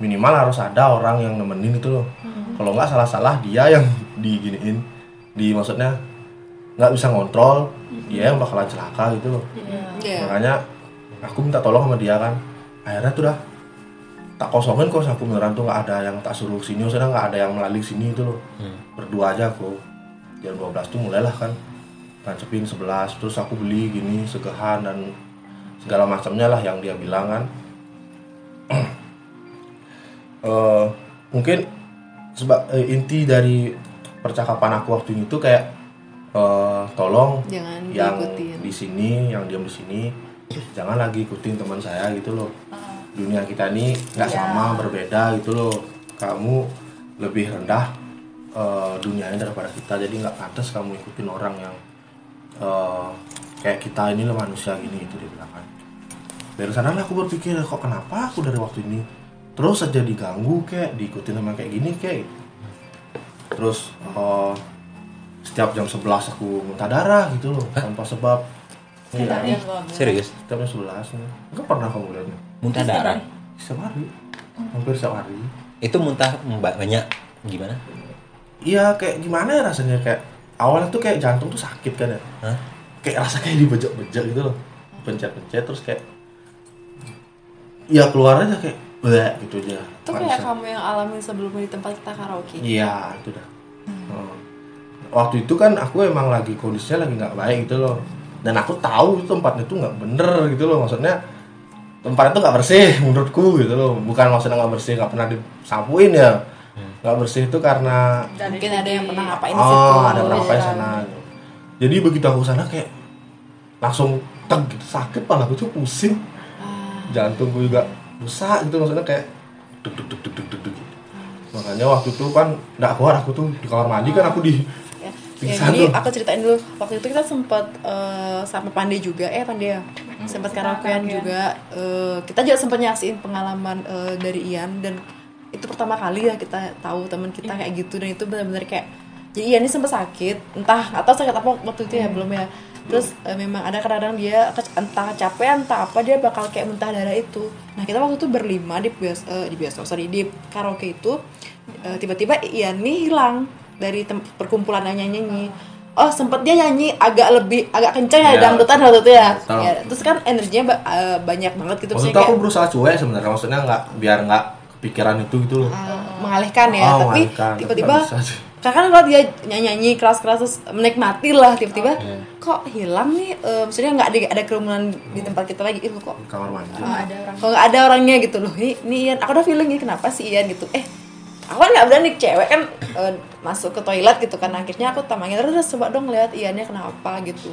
S3: Minimal harus ada orang yang nemenin itu loh. Kalau nggak salah-salah dia yang diginiin di maksudnya nggak bisa ngontrol dia yang bakalan celaka gitu loh.
S1: Iya.
S3: makanya aku minta tolong sama dia kan. Akhirnya tuh dah tak kosongin kok aku beneran tuh nggak ada yang tak suruh sini maksudnya nggak ada yang melalui sini itu loh. Berdua aja aku. Jam 12 tuh mulailah kan. Nancepin 11 terus aku beli gini segehan dan segala macamnya lah yang dia bilang kan. Eh, mungkin sebab eh, inti dari percakapan aku waktu itu kayak eh, tolong
S1: Jangan
S3: yang
S1: diikutin.
S3: di sini yang diam di sini jangan lagi ikutin teman saya gitu loh dunia kita ini nggak
S4: Iya.
S3: sama berbeda gitu loh kamu lebih rendah eh, dunianya daripada kita jadi nggak pantas kamu ikutin orang yang eh, kayak kita ini loh manusia gini gitu dia bilang kan dari sana aku berpikir kok kenapa aku dari waktu ini terus saja diganggu kayak diikutin sama kayak gini kayak gitu. Terus eh, setiap jam 11 aku muntah darah gitu loh tanpa sebab. Iya,
S2: Serius?
S3: setiap jam 11 nih. Enggak pernah kamu lihatnya
S2: Muntah darah.
S3: setiap hari hampir setiap hari
S2: Itu muntah banyak gimana?
S3: iya kayak gimana ya rasanya? Kayak awalnya tuh kayak jantung tuh sakit kan ya?
S2: Hah?
S3: kayak rasa kayak dibejek-bejek gitu loh. Pencet-pencet terus kayak ya keluar aja kayak bleh gitu aja
S1: Itu kayak kamu yang alamin sebelumnya di tempat kita karaoke.
S3: Iya, itu dah. Oh. Waktu itu kan aku emang lagi kondisinya lagi nggak baik gitu loh. Dan aku tahu itu tempatnya tuh nggak bener gitu loh. Maksudnya tempatnya tuh nggak bersih menurutku gitu loh. Bukan maksudnya nggak bersih nggak pernah disapuin ya. Nggak bersih itu karena
S1: Mungkin ada yang pernah ngapain di situ.
S3: oh ada
S1: ya
S3: di
S1: kan?
S3: sana. Jadi begitu aku sana kayak langsung teg gitu sakit pala aku tuh pusing.
S1: Ah.
S3: Jantungku juga rusak gitu maksudnya kayak deg deg deg deg deg deg gitu. Makanya waktu itu kan nggak keluar aku tuh di kamar mandi kan aku di
S1: Ya,
S3: Pingsan
S1: jadi
S3: tuh.
S1: aku ceritain dulu. Waktu itu kita sempat eh, sama Pandey juga eh Pandey ya? Sempat karaokean juga. Eh, kita juga sempat nyaksiin pengalaman eh, dari Ian. Dan itu pertama kali ya kita tahu teman kita kayak gitu. Dan itu benar-benar kayak jadi Ian ini sempat sakit entah atau sakit apa waktu itu ya belum ya terus eh, memang ada kadang-kadang dia entah capek entah apa dia bakal kayak muntah darah itu nah kita waktu itu berlima di bias eh, di bias sorry di karaoke itu eh, tiba-tiba Ian nih hilang dari tem- perkumpulan nyanyi nyanyi oh sempet dia nyanyi agak lebih agak kencang ya
S3: Iya.
S1: dangdutan waktu itu ya. Ya, terus kan energinya ba- eh, banyak banget gitu maksudnya
S3: itu aku
S1: kayak
S3: berusaha cuek sebenarnya maksudnya nggak biar nggak kepikiran itu gitu loh.
S1: eh, mengalihkan ya
S3: Oh,
S1: tapi
S3: mengalihkan. Tapi
S1: tiba-tiba karena kan kalau dia nyanyi nyanyi keras keras terus menikmati lah tiba-tiba
S3: Oh,
S1: kok hilang nih? Eh, maksudnya nggak ada ada kerumunan di tempat kita lagi. Itu kok
S3: kamar mandi.
S1: Ah, kalau nggak ada orangnya gitu loh. Ini ini Ian. Aku udah feeling nih kenapa sih Ian? Gitu. Eh aku kan nggak berani cewek kan eh, masuk ke toilet gitu kan. Akhirnya aku tamangin terus coba dong lihat Iannya kenapa gitu.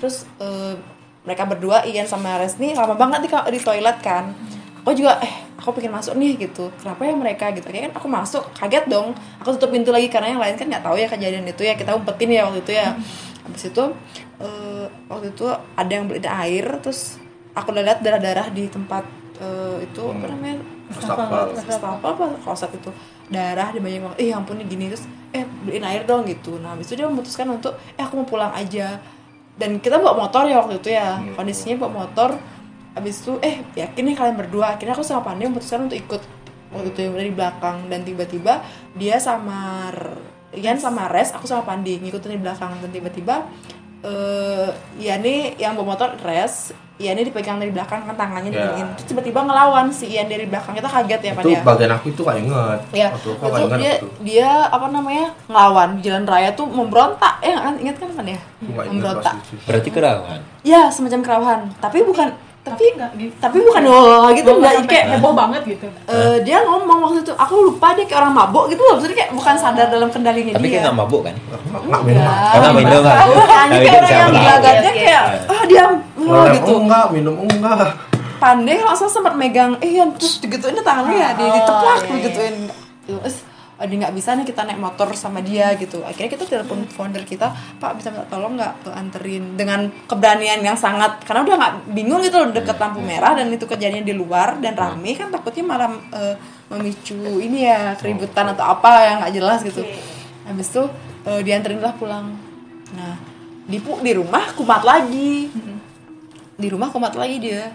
S1: Terus eh, mereka berdua Ian sama Resni lama banget di, di toilet kan aku juga eh aku pengen masuk nih gitu. Kenapa ya mereka gitu? Akhirnya kan aku masuk kaget dong. Aku tutup pintu lagi karena yang lain kan nggak tahu ya kejadian itu ya. Kita umpetin ya waktu itu ya. Habis itu eh, waktu itu ada yang beliin air terus aku udah lihat darah-darah di tempat eh, itu apa namanya? Apa apa kloset itu. Darah di banyak banget. Eh ya ampun ini gini terus eh beliin air dong gitu. Nah habis itu dia memutuskan untuk eh aku mau pulang aja. Dan kita bawa motor ya waktu itu ya. Kondisinya bawa motor habis itu eh yakin nih kalian berdua akhirnya aku sama Pandey memutuskan untuk ikut waktu itu yang dari belakang dan tiba-tiba dia sama Ian sama Res aku sama Pandi ngikutin di belakang dan tiba-tiba eh Ian nih yang bawa motor Res Ian ini dipegang dari belakang kan tangannya
S3: Ya.
S1: diginiin terus tiba-tiba ngelawan si Ian dari belakang kita kaget ya
S3: itu
S1: Pandi ya
S3: bagian aku itu gak inget.
S1: Ya,
S3: Waktu aku
S1: itu
S3: inget
S1: dia
S3: itu.
S1: dia apa namanya ngelawan di jalan raya tuh memberontak, ya nggak kan ingat kan kan ya?
S3: Nggak inget
S1: Memberontak.
S3: pas itu.
S2: Berarti kerawan.
S1: Ya semacam kerawahan, tapi bukan tapi
S4: nggak gitu.
S1: tapi bukan oh gitu
S4: Nggak
S1: nggak
S4: sampai
S1: kayak
S4: heboh banget gitu.
S1: eh, dia ngomong waktu itu aku lupa dia kayak orang mabuk gitu loh, maksudnya kayak bukan sadar dalam kendalinya
S2: Tapi
S1: dia.
S2: kayak nggak mabuk kan?
S3: Nggak- nggak minum.
S1: Enggak.
S2: Karena minum kan.
S1: Aku nyanyi
S2: Tapi
S1: kayak
S2: dia
S1: orang yang gelagatnya kayak ah diam oh,
S3: Ngelem
S1: gitu.
S3: enggak, minum enggak.
S1: pandai langsung sempat megang eh yang terus digituin tangannya ya di diteplak
S5: iya, iya.
S1: digituin dia nggak bisa nih kita naik motor sama dia gitu. Akhirnya kita telepon founder kita pak bisa minta tolong nggak anterin? Dengan keberanian yang sangat karena udah nggak bingung gitu loh deket lampu merah dan itu kejadian di luar dan rame kan takutnya malah eh, memicu ini ya keributan atau apa yang nggak jelas gitu. Habis itu eh, dianterin lah pulang. Nah di di rumah kumat lagi. Di rumah kumat lagi dia.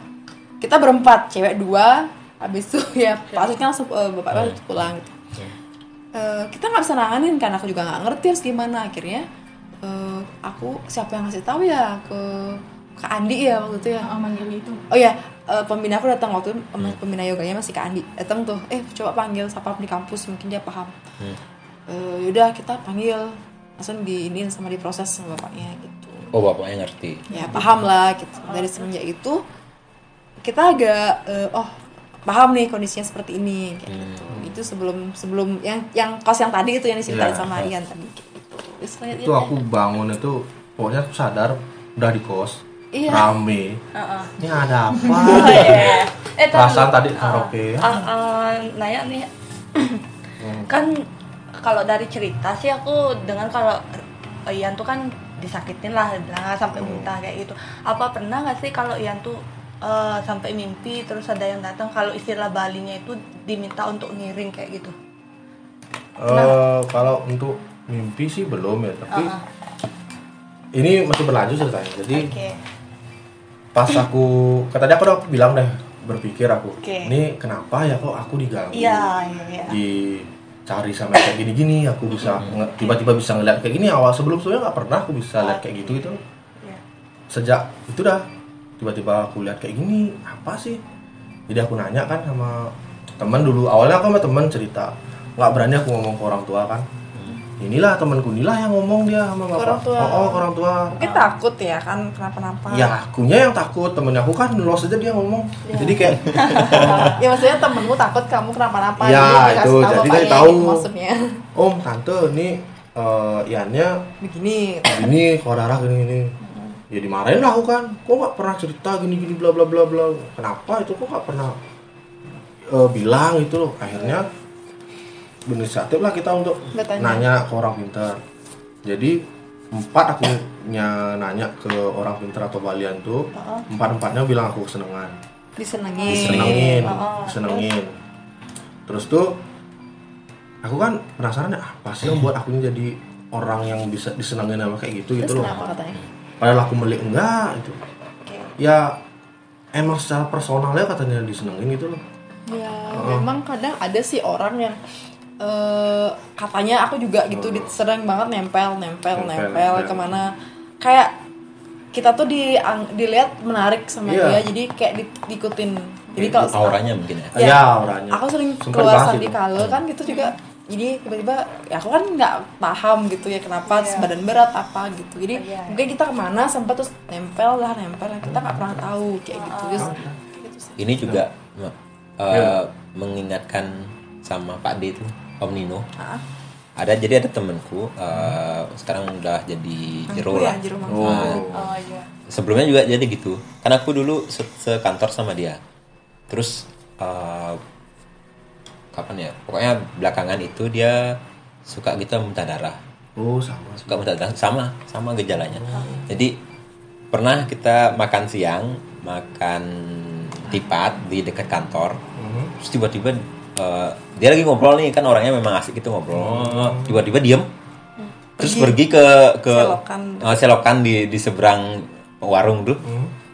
S1: Kita berempat cewek dua habis itu ya pasutnya langsung eh, bapaknya langsung pulang gitu. Eh, kita nggak bisa nanganin kan aku juga nggak ngerti harus gimana. Akhirnya eh, aku siapa yang ngasih tahu ya ke ke Andi ya waktu itu ya.
S4: Ah, manggil itu.
S1: oh ya eh, pembina aku datang waktu itu pem- pembina yoganya masih ke Andi. Datang tuh eh coba panggil siapa di kampus mungkin dia paham. Eh, yaudah kita panggil. Langsung diinin sama diproses sama bapaknya gitu.
S2: Oh bapaknya ngerti.
S1: ya paham lah gitu. Dari semenjak itu kita agak eh, oh paham nih kondisinya seperti ini kayak gitu itu sebelum sebelum yang yang kos yang tadi itu yang diceritain
S3: Iya,
S1: sama
S3: kos.
S1: Ian tadi gitu.
S3: Itu aku bangun itu pokoknya aku sadar udah di kos.
S1: Iya.
S3: Rame.
S5: Heeh.
S3: Ini ada apa?
S5: Oh, iya. Eh,
S3: Perasaan tadi
S5: Ah,
S3: karaoke ya.
S5: ah, ah, nanya nih, kan kalau dari cerita sih aku dengar kalau Ian tuh kan disakitin lah, lah sampai muntah kayak gitu. Apa pernah nggak sih kalau Ian tuh eh, sampai mimpi terus ada yang datang kalau istilah Balinya itu diminta untuk ngiring kayak gitu?
S3: Eh, kalau untuk mimpi sih belum ya, tapi
S5: Ah, ah.
S3: ini masih berlanjut ceritanya. Jadi
S5: Oke.
S3: pas aku kata dia aku udah bilang deh berpikir aku
S5: Oke.
S3: ini kenapa ya kok aku diganggu
S5: Iya, iya, iya.
S3: dicari sama kayak gini-gini aku bisa tiba-tiba bisa ngeliat kayak gini awal sebelum sebelumnya nggak pernah aku bisa lihat kayak gitu gitu
S5: Iya.
S3: sejak itu dah tiba-tiba aku lihat kayak gini apa sih jadi aku nanya kan sama teman dulu awalnya aku sama teman cerita nggak berani aku ngomong ke orang tua kan inilah temanku inilah yang ngomong dia sama bapak
S1: orang tua.
S3: oh, oh, orang tua
S1: Mungkin takut ya kan kenapa-napa.
S3: ya akunya yang takut temennya aku kan los aja dia ngomong jadi kayak
S1: ya maksudnya temenmu takut kamu kenapa-napa.
S3: Ya, itu.
S1: tahu
S3: Jadi dia tahu.
S1: gitu maksudnya.
S3: om tante ini eh Iannya
S1: Begini.
S3: gini kalau darah gini gini ya dimarahin lah aku kan kok nggak pernah cerita gini gini bla bla bla bla kenapa itu kok nggak pernah eh, bilang itu loh akhirnya berinisiatif lah kita untuk
S1: Bertanya.
S3: nanya ke orang pintar. Jadi empat aku nya nanya ke orang pintar atau balian tuh empat empatnya bilang aku kesenangan.
S1: Disenengin.
S3: disenengin
S1: Oh,
S3: disenengin. Terus tuh aku kan penasaran ya, apa sih yang buat aku ini jadi orang yang bisa disenengin sama kayak gitu
S1: Terus
S3: gitu loh
S1: katanya?
S3: padahal aku melik enggak itu ya emang secara personalnya katanya disenengin gitu loh
S1: Ya, memang kadang ada sih orang yang eh katanya aku juga gitu di- sering banget nempel, nempel,
S3: Nempel,
S1: nempel,
S3: nempel.
S1: ke mana. Kayak kita tuh di dilihat menarik sama
S3: Iya.
S1: dia, jadi kayak di, diikutin. Jadi kalau
S2: auranya mungkin ya
S1: Ya,
S3: ya orangnya
S1: aku sering keluar sandi
S3: itu.
S1: kale kan gitu juga jadi tiba-tiba ya aku kan nggak paham gitu ya kenapa badan berat apa gitu jadi
S5: Iya.
S1: mungkin kita ke mana sempat terus nempel lah nempel kita nggak pernah tahu kayak gitu terus gitu sih.
S2: ini juga uh, mengingatkan sama Pak D itu Om Nino.
S1: Ah,
S2: ada jadi ada temenku uh, sekarang udah jadi jero
S1: ya,
S2: lah.
S1: mangku.
S3: oh.
S2: Nah,
S5: oh iya.
S2: sebelumnya juga jadi gitu. Karena aku dulu se- sekantor sama dia. Terus uh, kapan ya? Pokoknya belakangan itu dia suka gitu muntah darah.
S3: Oh sama.
S2: Suka muntah darah. Sama sama gejalanya. Jadi pernah kita makan siang makan tipat di dekat kantor.
S3: Mhm.
S2: terus tiba-tiba uh, dia lagi ngobrol nih kan orangnya memang asik gitu ngobrol. Tiba-tiba diem. Terus pergi ke ke
S1: Selokan.
S2: uh, selokan di di seberang warung tuh.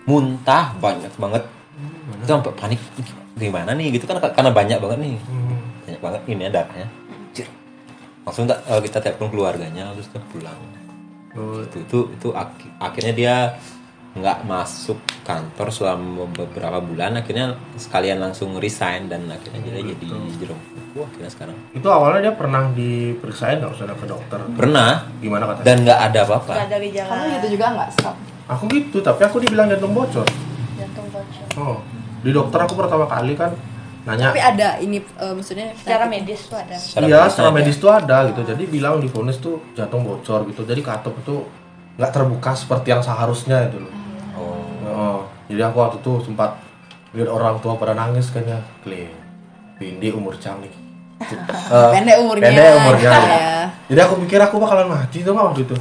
S2: Muntah banyak banget. Itu sampai panik gimana nih? Gitu kan karena banyak banget nih. Banyak banget ini darahnya Cir. langsung tak, uh, kita telepon keluarganya terus kita pulang.
S3: Oh,
S2: itu itu, itu ak- akhirnya dia nggak masuk kantor selama beberapa bulan akhirnya sekalian langsung resign dan akhirnya dia jadi jeruk. Wah, akhirnya sekarang.
S3: Itu awalnya dia pernah diperiksain nggak usah ke dokter?
S2: Pernah.
S3: Gimana katanya?
S2: Dan nggak ada apa-apa.
S5: Nggak ada gejala.
S1: Kamu gitu juga nggak stop
S3: aku gitu tapi aku dibilang jantung bocor.
S5: Jantung bocor.
S3: Oh di dokter aku pertama kali kan nanya.
S1: Tapi ada ini eh, maksudnya
S5: secara medis tuh ada.
S2: Secara
S3: iya
S2: medis
S3: secara
S2: ada.
S3: medis tuh ada gitu. Jadi bilang di vonis tuh jantung bocor gitu. Jadi katup itu nggak terbuka seperti yang seharusnya itu loh
S2: oh
S3: Oh, jadi aku waktu itu sempat lihat orang tua pada nangis kayaknya kli Pindi umur cang nih Eh,
S1: pendek umurnya.
S3: pendek umurnya
S1: ya.
S3: jadi aku pikir aku bakalan mati tuh waktu itu?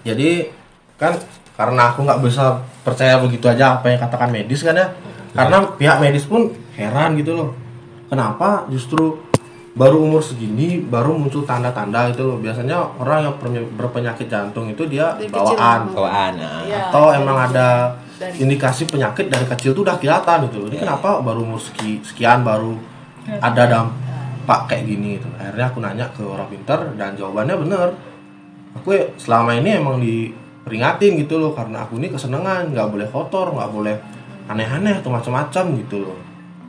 S3: Jadi kan karena aku nggak bisa percaya begitu aja apa yang katakan medis kan ya. Karena pihak medis pun heran gitu loh. Kenapa justru baru umur segini baru muncul tanda-tanda itu loh biasanya orang yang berpenyakit jantung itu dia
S1: Dari kecil
S3: bawaan
S2: bawaan.
S1: Iya.
S3: atau emang ada
S1: Dari-
S3: indikasi penyakit dari kecil tuh udah kelihatan gitu. Jadi kenapa baru umur seki- sekian baru ada dampak kayak gini gitu. Akhirnya aku nanya ke orang pintar dan jawabannya bener. Aku ya selama ini emang diperingatin gitu loh karena aku ini kesenangan, nggak boleh kotor, nggak boleh aneh-aneh atau macam-macam gitu loh.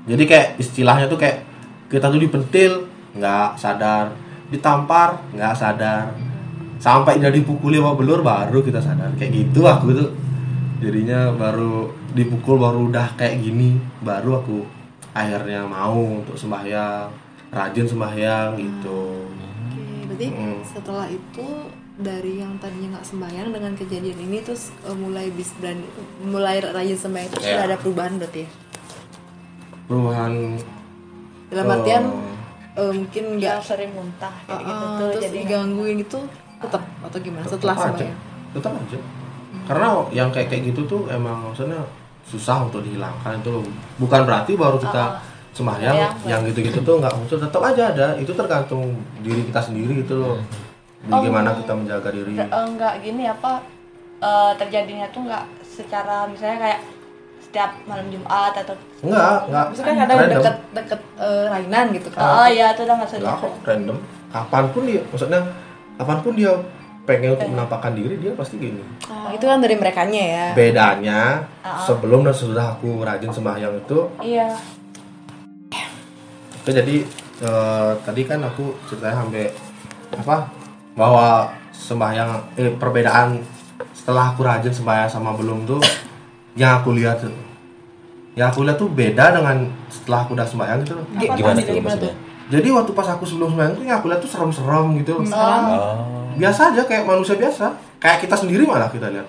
S3: Jadi kayak istilahnya tuh kayak kita tuh dipentil nggak sadar, ditampar nggak sadar, sampai jadi dipukuli sama belur baru kita sadar. Kayak gitu aku tuh. Jadinya baru dipukul baru udah kayak gini baru aku akhirnya mau untuk sembahyang rajin sembahyang gitu.
S1: Oke, berarti
S3: Mm.
S1: setelah itu dari yang tadinya nggak sembahyang dengan kejadian ini terus eh, mulai bis berani mulai rajin sembahyang itu sudah
S3: Iya.
S1: ada perubahan berarti ya?
S3: Perubahan
S1: dalam artian eh, mungkin nggak
S5: yang sering muntah kayak gitu
S1: uh,
S5: tuh
S1: terus
S5: jadi
S1: digangguin itu tetap atau gimana? Setelah
S3: tetap aja.
S1: sembahyang
S3: tetap aja. Karena yang kayak kayak gitu tuh emang maksudnya susah untuk dihilangkan itu loh. bukan berarti baru kita sembahyang
S5: sembahyang,
S3: yang gitu-gitu tuh nggak muncul. Tetap aja ada. Itu tergantung diri kita sendiri gitu loh. Bagaimana kita menjaga diri.
S5: Ter- eh, nggak gini apa eh, terjadinya tuh nggak secara misalnya kayak setiap malam Jumat atau
S3: enggak enggak.
S1: Maksudnya kadang
S3: Random.
S1: deket deket eh, rainan gitu kan.
S5: Oh iya itu udah maksudnya
S3: Enggak kok random? Kapan pun dia maksudnya kapan pun dia pengen untuk menampakkan diri dia pasti gini.
S1: Oh, itu kan dari merekanya ya.
S3: bedanya sebelum dan sesudah aku rajin sembahyang itu
S5: Iya.
S3: Oke jadi eh, tadi kan aku ceritanya sampai apa bahwa sembahyang eh, perbedaan setelah aku rajin sembahyang sama belum tuh yang aku lihat tuh yang aku lihat tuh beda dengan setelah aku udah sembahyang gitu loh.
S1: Gi-
S2: Gimana
S1: gimana
S2: tuh maksudnya?
S3: Jadi waktu pas aku sebelum sembahyang tuh yang aku lihat tuh serem-serem gitu loh.
S2: Oh,
S3: Biasa aja kayak manusia biasa, kayak kita sendiri malah kita lihat.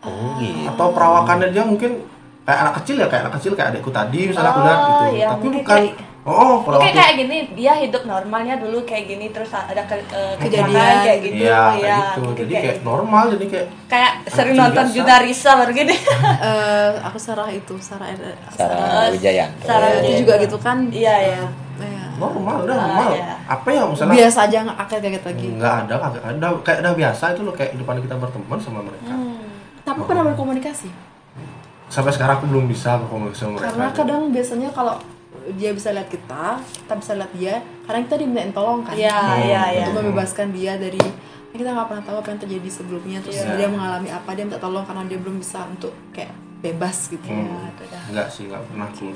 S2: oh gitu.
S3: Atau perawakannya dia mungkin kayak anak kecil ya, kayak anak kecil kayak adekku tadi misalnya aku lihat
S5: Oh,
S3: gitu.
S5: iya,
S3: Tapi bukan
S5: kayak-
S3: Oh, kalau
S5: Mungkin
S3: waktu
S5: kayak gini, dia hidup normalnya dulu kayak gini terus ada ke, eh,
S1: Kejadian.
S5: kayak gitu.
S3: Iya, kayak
S5: ya,
S3: gitu. Jadi
S5: kayak,
S3: kayak normal, jadi kayak
S5: kayak sering nonton. Juna Risa baru gini.
S1: Eh, aku Sarah itu, Sarah Sarah,
S2: Sarah Wijayanto.
S5: Sarah
S1: itu juga gitu kan.
S5: Iya, iya.
S1: Iya.
S3: normal, udah
S5: Ah,
S3: normal.
S5: iya.
S3: Apa ya misalnya
S1: Biasa aja nggak kaget-kaget lagi.
S3: nggak ada, kagak ada, kayak udah biasa itu loh kayak di depan kita berteman sama mereka.
S5: Hmm.
S1: Tapi pernah berkomunikasi.
S3: Sampai sekarang aku belum bisa berkomunikasi sama mereka.
S1: Karena kadang biasanya kalau dia bisa lihat kita, kita bisa lihat dia. Karena kita dimintain tolong kan.
S5: Iya, iya, iya.
S1: Untuk membebaskan dia dari kita nggak pernah tahu apa yang terjadi sebelumnya. Terus
S3: Iya.
S1: dia mengalami apa, dia minta tolong karena dia belum bisa untuk kayak bebas gitu.
S3: Hmm.
S5: itu dah.
S3: Enggak sih, nggak pernah aku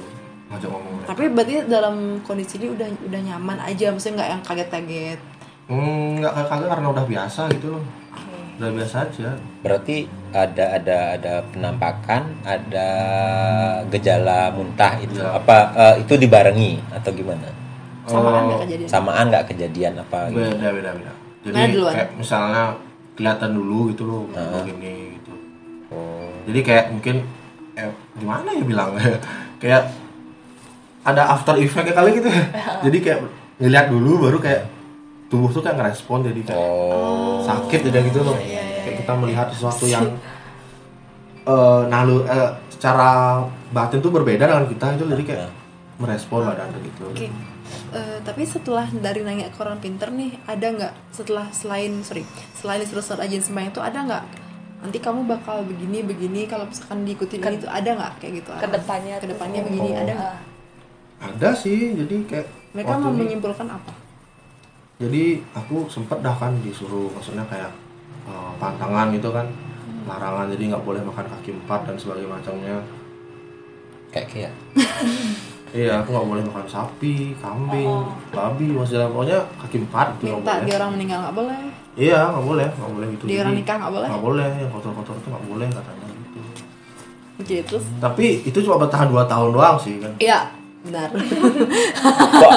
S3: ngajak ngomong mereka.
S1: Tapi berarti dalam kondisi ini udah udah nyaman aja, maksudnya nggak yang kaget-kaget.
S3: Hmm, nggak kagak karena udah biasa gitu loh. Udah biasa aja.
S2: Berarti ada ada ada penampakan, ada gejala muntah itu.
S3: Iya.
S2: Apa eh, itu dibarengi atau gimana?
S1: Samaan
S3: Oh,
S1: nggak kejadian.
S2: Samaan nggak kejadian apa gitu?
S3: beda beda beda. Jadi
S1: duluan?
S3: kayak misalnya kelihatan dulu gitu loh, begini gitu.
S2: Oh.
S3: jadi kayak mungkin eh, gimana ya bilangnya kayak ada after effect kali gitu ya jadi kayak ngeliat dulu baru kayak tubuh tuh kayak ngerespon jadi kayak
S2: Oh.
S3: sakit jadi gitu loh. Kayak kita melihat sesuatu yang eh nalu eh, secara batin tuh berbeda dengan kita itu jadi kayak merespon badan gitu.
S1: Oke. Eh, tapi setelah dari nanya ke orang pinter nih, ada nggak setelah selain sorry selain disuruh ajen sembahyang itu ada nggak nanti kamu bakal begini begini kalau misalkan diikutin ini tuh ada nggak? Kayak gitu.
S5: Ke depannya tuh.
S1: ke depannya begini ada nggak?
S3: Ada sih jadi kayak
S1: mereka mau
S3: ini-
S1: menyimpulkan apa
S3: jadi aku sempet dah kan disuruh maksudnya kayak eh, pantangan gitu kan larangan jadi nggak boleh makan kaki empat dan sebagainya macamnya.
S2: Kayak kayak.
S3: iya aku nggak boleh makan sapi kambing babi maksudnya pokoknya kaki empat itu nggak boleh.
S1: di orang meninggal nggak boleh.
S3: Iya nggak boleh nggak boleh gitu.
S1: Di orang nikah nggak boleh?
S3: nggak boleh yang kotor-kotor itu nggak boleh katanya gitu.
S1: Oke terus
S3: tapi itu cuma bertahan dua tahun doang sih kan?
S1: Iya benar
S2: Kok?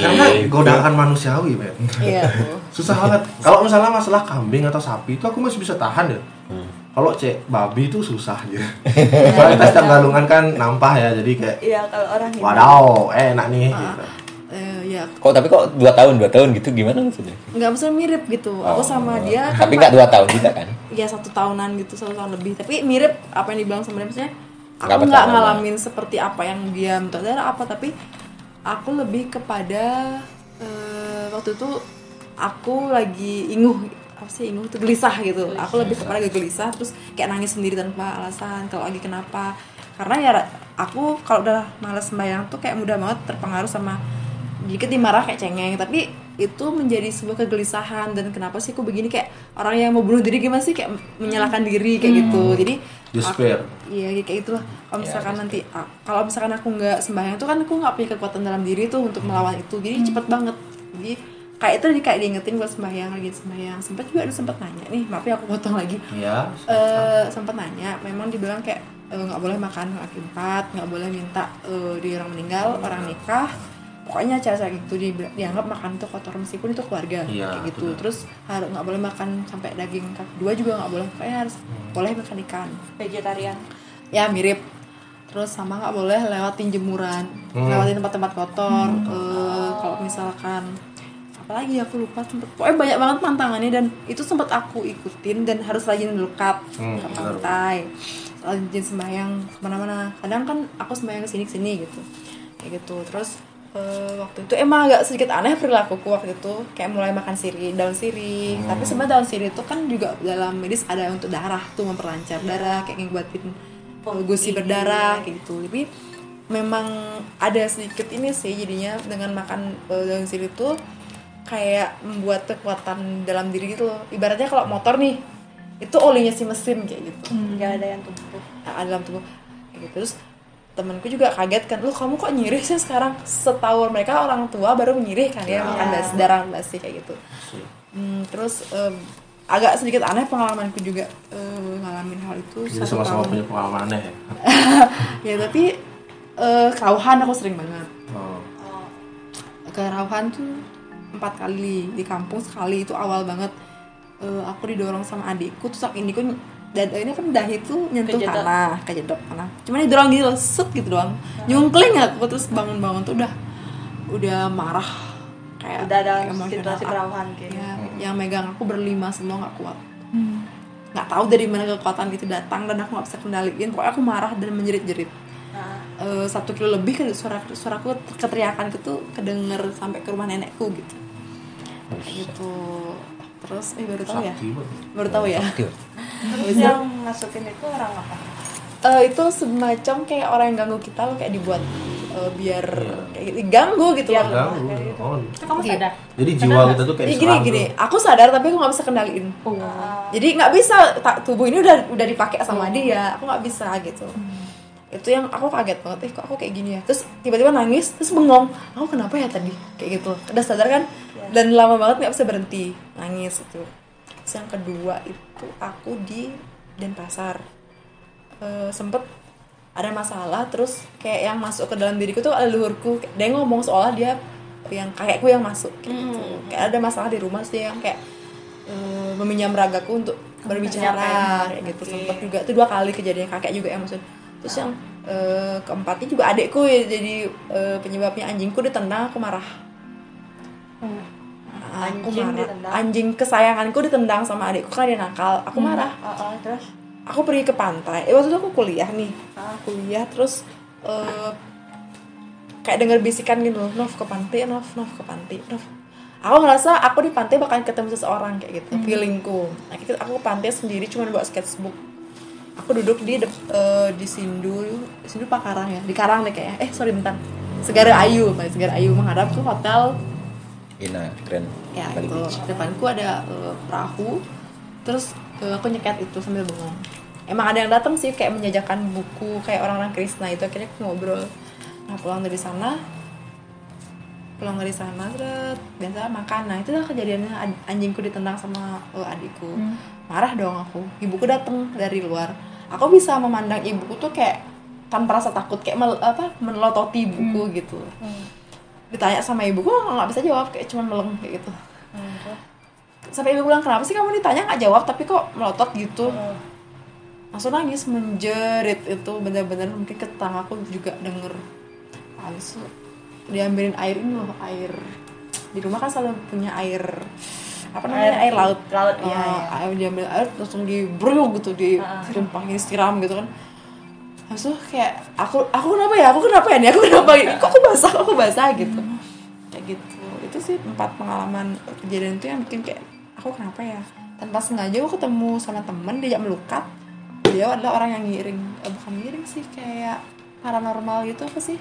S3: Karena godaan manusiawi men
S1: iya
S3: susah banget. Kalau misalnya masalah kambing atau sapi itu aku masih bisa tahan ya kalau cek babi itu susah ya. Soalnya kita sedang galungan kan nampah ya. Jadi kayak
S5: Iya, kalau orang
S3: wadaw eh enak nih gitu.
S1: Eh, ya
S2: Kok tapi kok dua tahun dua tahun gitu gimana maksudnya?
S1: nggak maksudnya mirip gitu. Aku sama dia kan
S2: Tapi nggak dua tahun juga kan?
S1: ya satu tahunan gitu satu tahun lebih. Tapi mirip apa yang dibilang sama dia maksudnya aku nggak ngalamin seperti apa yang dia minta. Darah apa tapi aku lebih kepada eh, waktu itu aku lagi inguh apa sih inguh itu gelisah gitu. Aku lebih kepada gelisah terus kayak nangis sendiri tanpa alasan kalau lagi kenapa. Karena ya aku kalau udah malas sembahyang tuh kayak mudah banget terpengaruh sama dikit dimarah kayak cengeng. Tapi itu menjadi sebuah kegelisahan dan kenapa sih aku begini? Kayak orang yang mau bunuh diri gimana sih? Kayak menyalahkan diri kayak gitu. Jadi
S3: Despair.
S1: iya kayak itulah. Kalau misalkan nanti ah, kalau misalkan aku nggak sembahyang tuh kan aku nggak punya kekuatan dalam diri tuh untuk melawan itu. Jadi cepet banget. Jadi kayak itu jadi kayak diingetin buat sembahyang lagi sembahyang. Sempat juga ada sempat nanya nih maaf ya aku potong lagi.
S3: Iya.
S1: eh sempat nanya memang dibilang kayak eh, nggak boleh makan kaki empat nggak boleh minta eh, di orang meninggal orang nikah pokoknya cara cara gitu di, dianggap makan itu kotor meskipun itu keluarga
S3: Iya,
S1: kayak gitu.
S3: betul.
S1: terus harus nggak boleh makan sampai daging kaki dua juga nggak boleh. Pokoknya harus boleh makan ikan.
S5: Vegetarian.
S1: ya mirip. Terus sama nggak boleh lewatin jemuran
S3: Hmm.
S1: lewatin tempat-tempat kotor. Eh, kalau misalkan apalagi aku lupa sempet. Pokoknya banyak banget pantangannya dan itu sempat aku ikutin dan harus rajin dekat
S3: Hmm,
S1: ke pantai rajin sembahyang ke mana-mana. Kadang kan aku sembahyang ke sini ke sini gitu. Kayak gitu. Terus eh, waktu itu emang agak sedikit aneh perilakuku waktu itu. Kayak mulai makan sirih daun sirih. Tapi sebenarnya daun sirih itu kan juga dalam medis ada untuk darah tuh memperlancar darah kayak ngebuatin eh, gusi berdarah kayak gitu. Tapi memang ada sedikit ini sih jadinya dengan makan eh, daun sirih itu kayak membuat kekuatan dalam diri gitu loh. Ibaratnya kalau motor nih itu olinya si mesin kayak gitu.
S5: Nggak ada yang tumbuh.
S1: Nah, dalam tubuh kayak gitu. Terus temenku juga kaget kan lu kamu kok nyirih sih sekarang? Setahun mereka orang tua baru menyirih kan ya makan basi darah basi kayak gitu. Hmm, terus em, agak sedikit aneh pengalamanku juga eh, ngalamin hal itu
S3: Jadi sama-sama
S1: tahun.
S3: punya pengalaman aneh ya.
S1: ya tapi eh, kerauhan aku sering banget.
S3: Oh.
S1: kerauhan tuh empat kali di kampung sekali itu awal banget. Eh, aku didorong sama adikku terus ini ku dan ini kan dahi tuh nyentuh
S5: Kejedot.
S1: tanah kejedot tanah. Cuman didorong gitu loh set gitu doang. Nyungkling aku terus bangun-bangun tuh udah udah marah. Kayak
S5: udah ada situasi perawahan kayak
S1: ya, yang megang aku berlima semua nggak kuat. Nggak tahu dari mana kekuatan itu datang dan aku nggak bisa kendaliin. Pokoknya aku marah dan menjerit-jerit.
S5: Nah,
S1: Eh, satu kilo lebih ke suara suaraku keteriakan itu kedenger sampai ke rumah nenekku gitu. Kayak gitu terus eh baru tahu ya? Baru tahu ya?
S5: Terus yang masukin itu orang apa?
S1: Eh, itu semacam kayak orang yang ganggu kita loh kayak dibuat eh, biar kayak gitu, ganggu gitu loh.
S3: Ganggu. Oh.
S4: Itu kamu sadar?
S3: Jadi jiwa kita tuh kayak
S1: gini gini. aku sadar tapi aku nggak bisa kendaliin. Jadi nggak bisa tak tubuh ini udah udah dipakai sama dia. Aku nggak bisa gitu. Itu yang aku kaget banget eh kok aku kayak gini ya? Terus tiba-tiba nangis terus bengong. Aku kenapa ya tadi? Kayak gitu. Udah sadar kan dan lama banget nggak bisa berhenti. Nangis itu. Terus yang kedua itu aku di Denpasar. Eh, sempet ada masalah terus kayak yang masuk ke dalam diriku tuh leluhurku dia ngomong seolah dia yang kakekku yang masuk kayak gitu. Kayak ada masalah di rumah sih yang kayak eh, meminjam ragaku untuk berbicara kayak gitu. Sempet juga. Itu dua kali kejadian kakek juga yang maksud. Terus yang eh, keempatnya juga adekku ya jadi eh, penyebabnya anjingku ditendang aku marah aku
S5: Anjing
S1: marah.
S5: ditendang?
S1: anjing kesayanganku ditendang sama adikku kan dia nakal. Aku marah.
S5: Oh, oh, terus?
S1: Aku pergi ke pantai. Eh, waktu itu aku kuliah nih. Kuliah terus eh, kayak dengar bisikan gitu. Loh Nov ke pantai Nov Nov ke pantai Nov. Aku ngerasa aku di pantai bakalan ketemu seseorang kayak gitu feelingku. Akhirnya aku ke pantai sendiri cuma buat sketchbook. Aku duduk di eh, di Sindu Sindu Pakarang ya? Di Karang deh kayaknya. Eh sorry bentar. Segara Ayu Segara Ayu menghadap ke hotel.
S2: Ina keren.
S1: Ya
S2: Bali
S1: itu.
S2: Beach.
S1: depanku ada eh, perahu. Terus eh, aku nyeket itu sambil bengong. Emang ada yang datang sih kayak menjajakan buku kayak orang-orang Krishna itu. Akhirnya aku ngobrol. Nah pulang dari sana. Pulang dari sana terus biasa makan. Nah itu lah kejadiannya ad- anjingku ditendang sama eh, adikku. Marah dong aku. Ibuku datang dari luar. Aku bisa memandang ibuku tuh kayak tanpa rasa takut kayak mel- apa melototi buku gitu ditanya sama ibuku nggak bisa jawab kayak cuma meleng kayak gitu. Sampai ibu bilang kenapa sih kamu ditanya nggak jawab tapi kok melotot gitu? Langsung nangis menjerit itu bener-bener mungkin ke tetanggaku juga denger. Habis diambilin air ini loh air. Di rumah kan selalu punya air apa namanya air,
S5: Air-
S1: laut.
S5: laut,
S1: Oh,
S5: iya, iya.
S1: air diambil air langsung dibruk gitu ditumpahin disiram gitu kan Habis itu kayak aku aku kenapa ya? Aku kenapa ya nih? Aku kenapa? Ini kok aku basah? Aku basah gitu? Kayak gitu. Itu sih empat pengalaman kejadian itu yang bikin kayak aku kenapa ya? Tanpa sengaja aku ketemu sama temen diajak melukat dia adalah orang yang ngiring. Eh, bukan ngiring sih kayak paranormal gitu apa sih?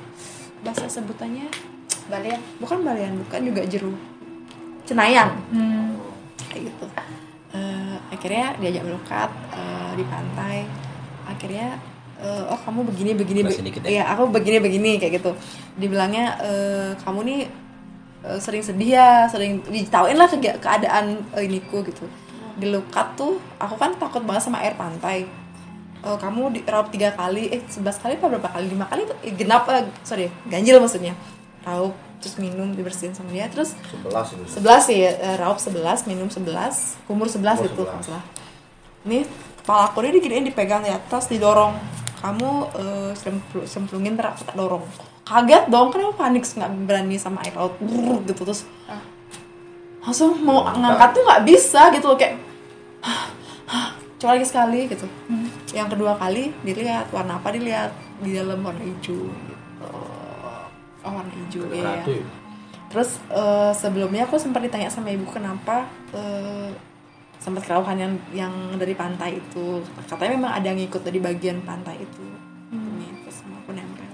S1: Bahasa sebutannya?
S5: Balian.
S1: Bukan balian bukan juga jeru. Cenayang
S4: Hmm.
S1: kayak gitu. Eh, akhirnya diajak melukat eh, di pantai. Akhirnya eh, oh kamu begini begini be-
S2: ya.
S1: iya aku begini begini kayak gitu. Dibilangnya eh, kamu nih eh, sering sedih ya sering ditauin lah kega- keadaan eh, iniku gitu. Dilukat tuh aku kan takut banget sama air pantai. Eh, kamu di raup tiga kali eh sebelas kali apa berapa kali? Lima kali tuh eh, genap eh, sorry ganjil maksudnya. Raup terus minum dibersihin sama dia terus
S3: Sebelas itu.
S1: sebelas sih eh, raup sebelas minum sebelas kumur sebelas
S3: Kumur
S1: itu
S3: 11.
S1: kalau nggak salah. Nih kepala aku ini diginiin dipegang di atas didorong kamu eh, sempl- semplungin ntar aku tak dorong. Kaget dong aku panik nggak berani sama air laut? Brrr, gitu terus langsung mau ngangkat tuh nggak bisa gitu loh kayak coba lagi sekali gitu. Yang kedua kali dilihat warna apa dilihat? Di dalam warna hijau gitu. Oh warna hijau iya.
S3: ya?
S1: Terus eh, sebelumnya aku sempat ditanya sama ibu kenapa eh, sempat kerauhan yang yang dari pantai itu. Katanya memang ada yang ngikut dari bagian pantai itu. Ini terus sama aku nempel.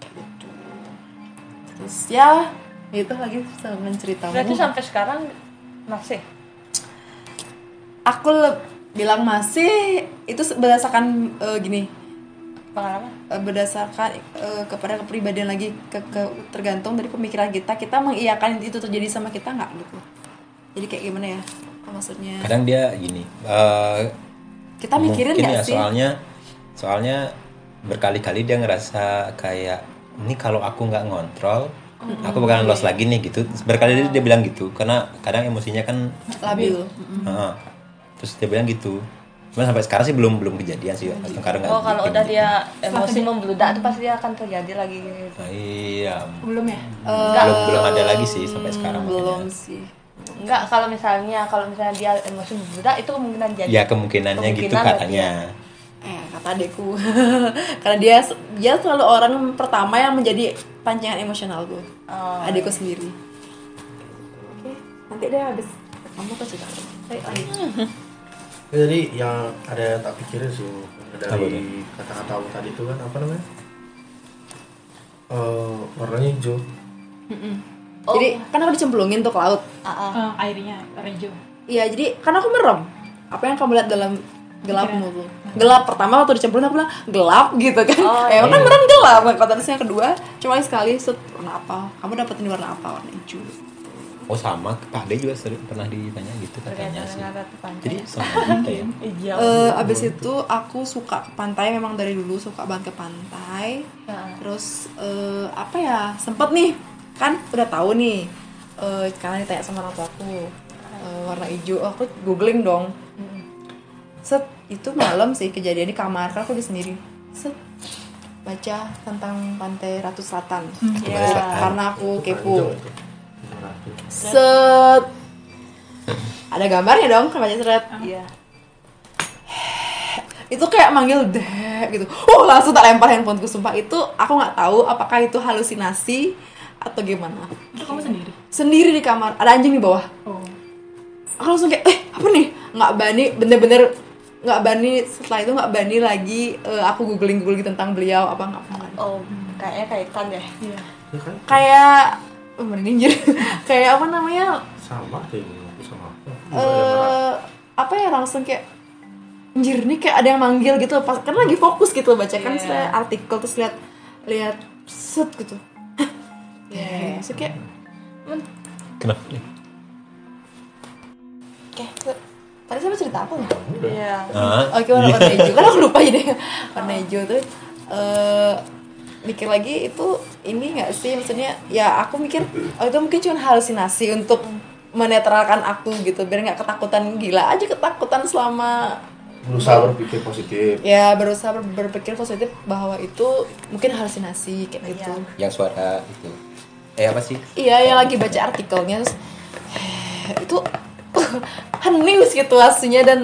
S1: Gitu. Terus ya itu lagi dengan ceritamu
S5: Berarti sampai sekarang masih
S1: aku bilang masih itu berdasarkan eh, gini
S5: pengalaman.
S1: eh, berdasarkan eh, kepada kepribadian lagi ke, ke- tergantung dari pemikiran kita kita mengiyakan itu terjadi sama kita nggak gitu jadi kayak gimana ya maksudnya?
S2: Kadang dia gini eh,
S1: kita mikirin
S2: ya
S1: sih?
S2: soalnya soalnya berkali-kali dia ngerasa kayak ini kalau aku nggak ngontrol aku bakalan lost lagi nih gitu. Berkali-kali dia bilang gitu karena kadang emosinya kan
S1: labil.
S2: Heeh. terus dia bilang gitu. Cuman sampai sekarang sih belum belum kejadian sih nggak
S5: Oh kalau udah
S2: gitu.
S5: dia emosi membludak itu pasti akan terjadi lagi gitu.
S2: Nah, iya.
S1: Belum ya?
S2: Belum belum ada lagi sih sampai sekarang
S1: belum
S2: makanya.
S1: sih
S5: Enggak kalau misalnya kalau misalnya dia emosi membludak itu kemungkinan jadi.
S2: ya kemungkinannya gitu
S5: Kemungkinan berarti
S2: katanya
S1: eh kata adekku karena dia dia selalu orang pertama yang menjadi pancingan emosionalku
S5: Oh.
S1: adekku sendiri oke nanti deh habis kamu ke cerita.
S3: Ya, jadi yang ada yang tak pikirin sih dari kata-kata kamu tadi itu kan apa namanya? Eh, warnanya hijau.
S5: Oh.
S1: jadi kan aku dicemplungin tuh ke laut.
S4: Eh, airnya rejo.
S1: Iya, jadi kan aku merem. Apa yang kamu lihat dalam gelapmu tuh? Gelap pertama waktu dicemplungin aku bilang gelap gitu kan.
S5: Oh,
S1: ya kan merem gelap. Kata terus yang kedua, cuma sekali set warna apa? Kamu dapetin warna apa? Warna hijau.
S2: oh sama Pak De juga sering pernah ditanya gitu katanya
S5: Ternyata
S2: sih jadi sama kita ya
S5: Iya.
S1: Eh, abis itu aku suka pantai memang dari dulu suka banget ke pantai.
S5: Nah.
S1: Terus eh, apa ya? Sempet nih kan udah tahu nih. Eh, karena ditanya sama orang tuaku eh, warna hijau. Oh, aku googling dong. Set itu malam sih kejadian di kamar kan aku di sendiri. Set baca tentang pantai Ratu Selatan.
S2: Itu
S5: Iya.
S2: pada saat-
S1: Karena aku kepo. Set ada gambarnya dong kan baca seret.
S5: Iya.
S1: itu kayak manggil deh gitu oh langsung tak lempar handphoneku sumpah itu aku nggak tahu apakah itu halusinasi atau gimana
S4: Itu kamu sendiri.
S1: sendiri di kamar ada anjing di bawah
S4: Oh.
S1: aku langsung kayak eh apa nih nggak bani bener-bener nggak bani setelah itu nggak bani lagi eh, aku googling googling tentang beliau apa nggak
S5: Oh, kayaknya kaitan deh.
S4: Iya.
S3: Ya kan?
S1: kayak oh, jadi kayak apa namanya
S3: Sama kayak aku sama aku.
S1: Eh apa ya langsung kayak anjir nih kayak ada yang manggil gitu pas kan lagi fokus gitu baca kan
S5: Iya.
S1: saya artikel terus lihat lihat set gitu
S5: Iya.
S1: yeah. kayak
S2: kenapa nih?
S1: Kayak tadi saya cerita apa ya?
S5: Iya.
S2: Ah,
S1: Oke warna, warna hijau. Kan aku lupa jadi warna hijau tuh eh mikir lagi itu ini nggak sih? Maksudnya ya aku mikir oh itu mungkin cuma halusinasi untuk menetralkan aku gitu biar nggak ketakutan gila. Aja ketakutan selama
S3: berusaha berpikir positif.
S1: ya berusaha ber- berpikir positif bahwa itu mungkin halusinasi kayak gitu.
S2: Yang suara itu eh apa sih
S1: iya yang lagi baca artikelnya terus eh, itu hening situasinya dan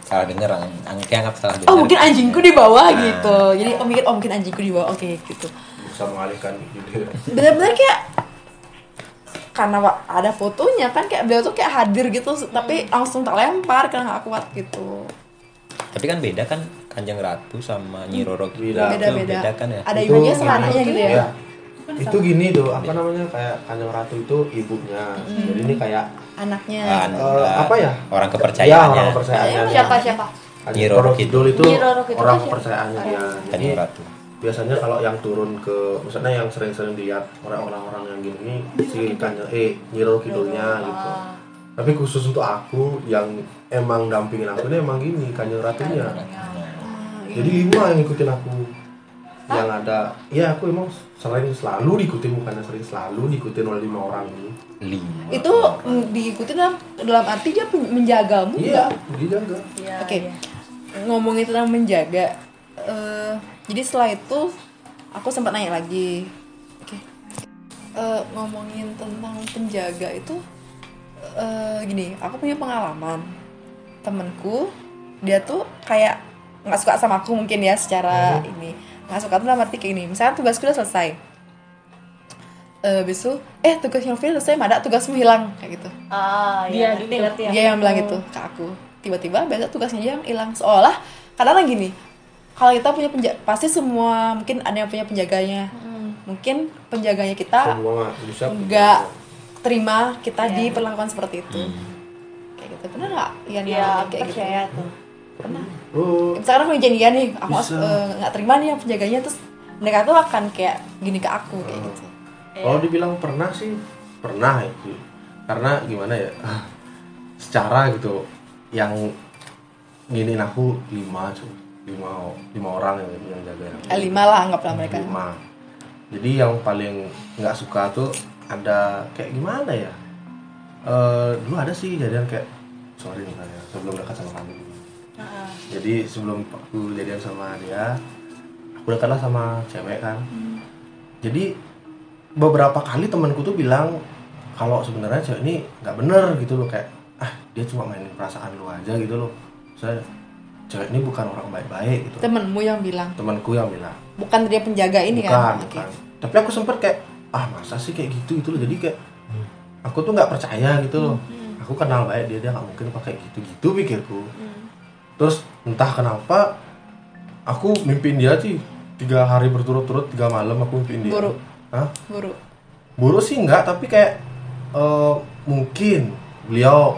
S2: salah denger ang ang- kayak anggap salah denger
S1: oh mungkin anjingku di bawah
S2: Nah.
S1: gitu jadi oh mikir oh mungkin anjingku di bawah oke gitu
S3: Bisa mengalihkan gitu.
S1: bener-bener kayak karena ada fotonya kan kayak beliau tuh kayak hadir gitu tapi langsung tak lempar karena nggak kuat gitu
S2: tapi kan beda kan kanjeng ratu sama nyi roro gitu.
S3: Beda.
S2: Itu
S1: beda-beda
S2: kan ya
S1: ada ibunya sama anaknya gitu ya
S3: Iya. Itu gini tuh, apa namanya kayak Kanjeng Ratu itu ibunya. Jadi ini kayak
S1: anaknya
S2: An-
S3: Eh, apa ya?
S2: orang
S3: ya
S2: kepercayaannya
S3: orang kepercayaannya.
S5: Siapa siapa?
S3: Kanjeng
S2: Nyi Roro
S3: Kidul itu orang kepercayaannya dia. Jadi
S2: kanjeng ratu
S3: biasanya kalau yang turun ke misalnya yang sering-sering lihat orang-orang yang gini si Kanjeng eh Nyi Roro Kidulnya gitu. Tapi khusus untuk aku yang emang dampingin aku ini emang gini Kanjeng Ratunya. Jadi lima yang ngikutin aku yang ada ya aku emang sering selalu diikutin bukannya sering selalu diikutin oleh lima orang ini
S2: lima
S1: itu mm, diikuti dalam dalam arti dia menjagamu
S3: iya dijaga
S5: Iya.
S1: Oke,
S5: iya.
S1: ngomongin tentang menjaga. eh, jadi setelah itu aku sempat nanya lagi. Oke, Eh, ngomongin tentang penjaga itu eh, gini, aku punya pengalaman. Temenku, dia tuh kayak nggak suka sama aku mungkin ya secara ini suka tuh dalam arti kayak gini. Misalnya tugasku udah selesai. Eh, besok, eh tugas yang selesai, ada tugasmu hilang. Kayak gitu.
S5: Ah,
S4: Dia
S5: iya. Ngerti,
S4: gitu.
S5: ngerti ya.
S1: dia yang bilang gitu ke aku. Tiba-tiba besok tugasnya dia yang hilang. Seolah kadang gini kalau kita punya penjaga pasti semua mungkin ada yang punya penjaganya. Mungkin penjaganya kita nggak terima kita diperlakukan seperti itu. Kayak gitu. Pernah nggak? Ian
S5: Iya,
S1: ngalamin kayak gitu. pernah
S3: oh
S1: misalkan aku janjian nih aku eh, nggak terima nih yang penjaganya terus mereka tuh akan kayak gini ke aku kayak gitu
S3: Kalau dibilang pernah sih pernah itu. Karena gimana ya? Secara gitu yang nginin aku lima cuy. lima lima orang yang yang jaga.
S1: Eh, lima lah anggaplah mereka
S3: lima. Jadi yang paling nggak suka tuh ada kayak gimana ya? Eh dulu ada sih jadian kayak sorry misalnya sebelum dekat sama kamu. Jadi sebelum aku jadian sama dia, aku dekatlah sama cewek kan. Jadi beberapa kali temanku tuh bilang kalau sebenarnya cewek ini nggak bener gitu loh kayak ah dia cuma mainin perasaan lu aja gitu loh. Saya cewek ini bukan orang baik-baik gitu.
S1: temenmu yang bilang
S3: Temanku yang bilang
S1: bukan dia penjaga ini
S3: bukan,
S1: kan
S3: bukan. Tapi aku sempet kayak ah masa sih kayak gitu gitu loh. Jadi kayak aku tuh nggak percaya gitu loh. Aku kenal baik dia dia nggak mungkin pakai gitu-gitu pikirku. Terus entah kenapa aku mimpiin dia sih tiga hari berturut-turut tiga malam aku mimpiin dia.
S1: Buruk.
S3: Hah?
S1: guru
S3: Buruk sih enggak, tapi kayak eh, mungkin beliau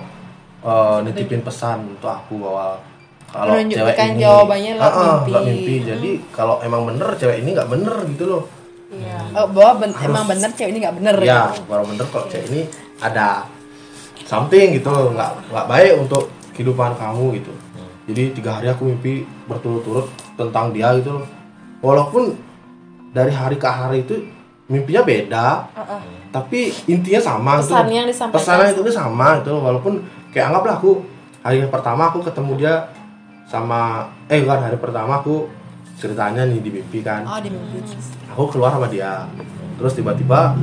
S3: eh, nitipin pesan untuk aku bahwa kalau cewek ini
S1: jawabannya lewat
S3: Ah,
S1: mimpi.
S3: lewat mimpi. Jadi kalau emang bener cewek ini nggak bener gitu loh.
S5: Iya.
S1: oh, bahwa ben-
S3: Harus-
S1: emang bener cewek ini nggak bener
S3: ya
S1: gitu.
S3: baru bener kalau cewek ini ada something gitu loh nggak nggak baik untuk kehidupan kamu gitu jadi tiga hari aku mimpi berturut-turut tentang dia gitu loh. Walaupun dari hari ke hari itu mimpinya beda tapi intinya sama gitu
S1: Pesannya
S3: loh.
S1: yang disampaikan
S3: pesannya itu sama gitu loh. Walaupun kayak anggaplah aku hari pertama aku ketemu dia sama eh bukan hari pertama aku ceritanya nih di mimpi kan.
S1: Oh di mimpi.
S3: Aku keluar sama dia. Terus tiba-tiba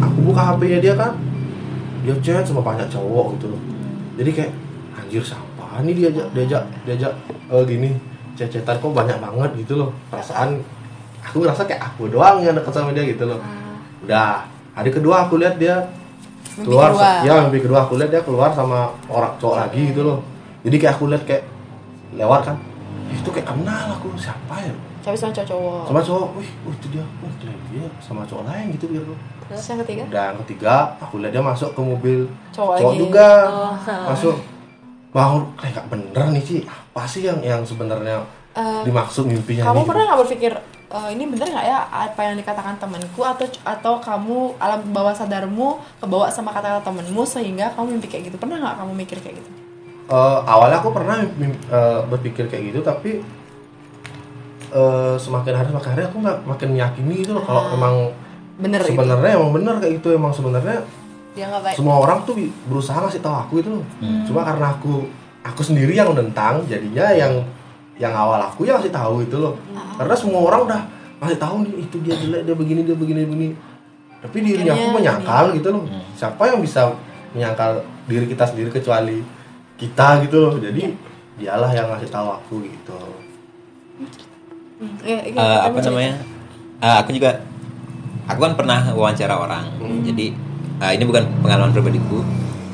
S3: aku buka HP-nya dia kan. Dia chat sama banyak cowok gitu loh. Jadi kayak anjir siapa nih diajak diajak diajak eh, gini cecetan kok banyak banget gitu loh. Perasaan aku ngerasa kayak aku doang yang deket sama dia gitu loh. Udah hari kedua aku lihat dia
S1: Mimpi
S3: keluar
S1: kedua.
S3: ya mimpi kedua aku lihat dia keluar sama orang cowok lagi gitu loh. Jadi kayak aku lihat kayak lewat kan "Eh, itu kayak kenal aku siapa ya?
S1: Cewek sama cowok
S3: sama cowok wih wih, itu dia wih itu dia sama cowok lain gitu biar
S1: terus yang ketiga?
S3: Udah yang ketiga aku lihat dia masuk ke mobil
S1: Cowok
S3: cowok
S1: lagi.
S3: juga.
S5: Oh.
S3: masuk mau kayak gak bener nih sih apa sih yang yang sebenarnya
S1: Eh,
S3: dimaksud mimpinya
S1: kamu
S3: nih?
S1: pernah nggak berpikir "Eh, ini bener nggak ya apa yang dikatakan temanku atau atau kamu alam bawah sadarmu kebawa sama kata-kata temenmu sehingga kamu mimpi kayak gitu pernah nggak kamu mikir kayak gitu
S3: Eh, awalnya aku pernah mim- eh, berpikir kayak gitu tapi eh, semakin hari semakin hari aku nggak makin meyakini gitu loh kalau
S1: Ah.
S3: emang
S1: bener itu
S3: sebenarnya emang bener kayak gitu emang sebenarnya
S1: dia nggak baik.
S3: Semua orang tuh berusaha ngasih tahu aku itu loh. Cuma karena aku aku sendiri yang nentang jadinya yang yang awal aku yang ngasih tahu itu loh. Karena semua orang udah ngasih tahu nih itu dia jelek dia begini dia begini begini. Tapi diri aku menyangkal gitu loh. Siapa yang bisa menyangkal diri kita sendiri kecuali kita gitu loh. Jadi dialah yang ngasih tahu aku gitu.
S1: Iya, iya,
S2: Eh,
S1: kamu
S2: apa namanya? Eh, aku juga aku kan pernah wawancara orang. Jadi eh, ini bukan pengalaman pribadiku.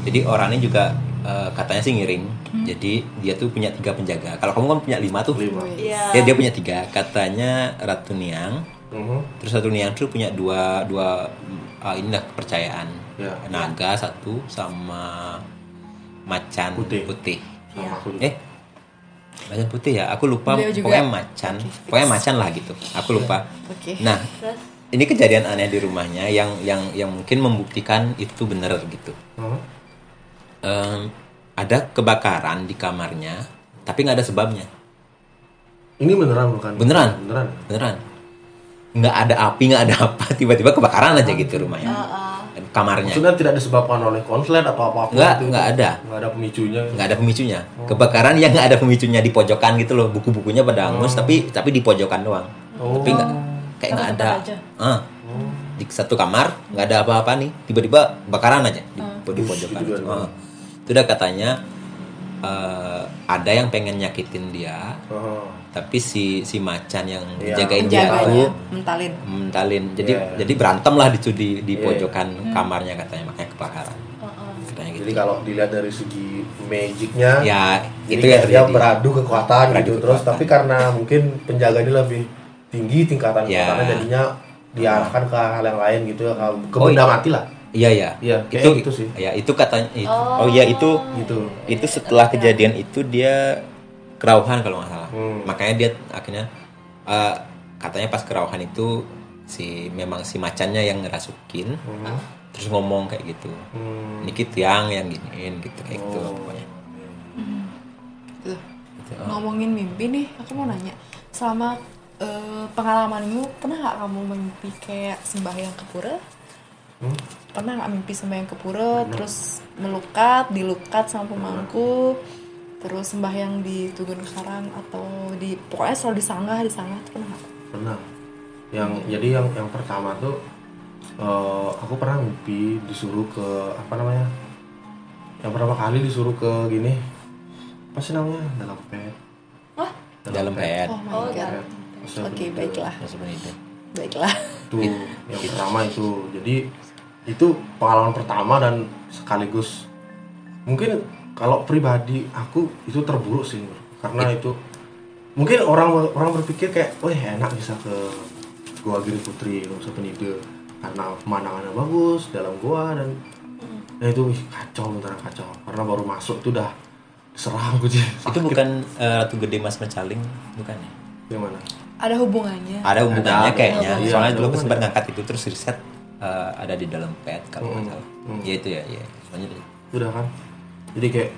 S2: Jadi orang ini juga eh, katanya sih ngiring. Jadi dia tuh punya tiga penjaga. Kalau kamu kan punya lima tuh.
S3: Lima.
S1: Wih.
S5: Iya.
S2: dia dia punya tiga. Katanya ratu niang.
S3: Mhm.
S2: terus ratu niang tuh punya dua dua uh, inilah kepercayaan.
S3: Ya.
S2: naga satu sama macan
S3: Putih.
S2: putih,
S3: juga.
S2: eh macan putih ya? Aku lupa. Pokoknya macan. Pokoknya macan lah gitu. Aku lupa.
S1: Oke.
S2: nah
S5: Terus
S2: ini kejadian aneh di rumahnya yang yang yang mungkin membuktikan itu benar gitu.
S3: Mhm.
S2: Em, ada kebakaran di kamarnya tapi nggak ada sebabnya.
S3: Ini beneran bukan?
S2: Beneran.
S3: beneran?
S2: Beneran. Nggak ada api nggak ada apa tiba-tiba kebakaran aja gitu rumahnya. Kamarnya.
S3: Maksudnya tidak disebabkan oleh konslet atau apa apa
S2: Nggak, nggak ada.
S3: nggak ada pemicunya?
S2: Nggak ada pemicunya. Kebakaran yang nggak ada pemicunya di pojokan gitu loh. Buku-bukunya pada hangus tapi tapi di pojokan doang.
S3: Oh.
S2: tapi nggak kayak nggak ada. Ah. di satu kamar nggak ada apa-apa nih tiba-tiba kebakaran aja di, di pojokan itu
S3: doang.
S2: Ah. itu udah katanya eh, ada yang pengen nyakitin dia
S3: Oh.
S2: tapi si si macan yang
S3: Iya.
S2: jagain dia
S1: penjaganya
S2: tuh
S1: mentalin
S2: mentalin jadi
S3: Iya.
S2: jadi berantem lah di di, di
S3: Iya.
S2: pojokan kamarnya katanya makanya kebakaran katanya gitu
S3: Jadi kalau dilihat dari segi magicnya,
S2: ya itu yang
S3: kayak dia
S2: terjadi
S3: beradu kekuatan
S2: Beradu
S3: gitu. Terus
S2: kekuatan.
S3: tapi karena mungkin penjaga ini lebih tinggi tingkatan
S2: Ya.
S3: kekuatannya, jadinya diarahkan ke hal yang lain gitu ya ke,
S2: Oh,
S3: benda
S2: iya.
S3: mati lah
S2: Iya ya.
S3: Iya, kayak
S2: itu
S3: gitu sih.
S2: Ya itu katanya. itu-
S5: Oh.
S2: Oh, iya itu
S3: gitu
S2: itu setelah kejadian itu dia kerauhan kalau nggak salah.
S3: Hmm.
S2: Makanya dia akhirnya eh, katanya pas kerauhan itu si memang si macannya yang ngerasukin
S3: Hmm.
S2: terus ngomong kayak gitu.
S3: Hmm.
S2: Ini tiang yang giniin gitu kayak gitu
S3: Oh.
S2: pokoknya.
S1: Tuh.
S2: Gitu.
S1: ngomongin mimpi nih aku mau nanya selama eh, pengalamanmu pernah nggak kamu mimpi kayak sembahyang ke pura
S3: Hmm?
S1: pernah nggak mimpi sembahyang ke pura terus melukat dilukat sama pemangku terus sembahyang di Tugun Karang atau di pokoknya selalu disanggah disanggah tuh pernah nggak?
S3: pernah. Yang jadi yang yang pertama tuh eh, aku pernah mimpi disuruh ke apa namanya yang pertama kali disuruh ke gini apa sih namanya dalam pet.
S5: Wah,
S2: Dalam pet.
S1: oh my god oke
S3: begitu.
S1: baiklah.
S2: Itu.
S1: baiklah.
S3: Itu yang pertama itu. Jadi itu pengalaman pertama dan sekaligus mungkin kalau pribadi aku itu terburuk sih karena itu mungkin orang orang berpikir kayak wah enak bisa ke Goa Giri Putri Nusa Penida karena pemandangannya bagus dalam gua dan nah itu ih, kacau beneran kacau. Karena baru masuk itu udah serang gue sih
S2: Itu bukan eh, Ratu Gede Mas Mecaling bukan ya?
S3: Gimana
S1: ada hubungannya
S2: Ada hubungannya
S3: Ada,
S2: kayaknya.
S3: ada.
S2: Soalnya dulu aku
S3: ada
S2: sempat ngangkat itu terus riset eh, ada di dalam pet kalau nggak
S3: Hmm,
S2: salah.
S3: hmm.
S2: Ya itu ya, ya. Soalnya
S3: udah kan jadi kayak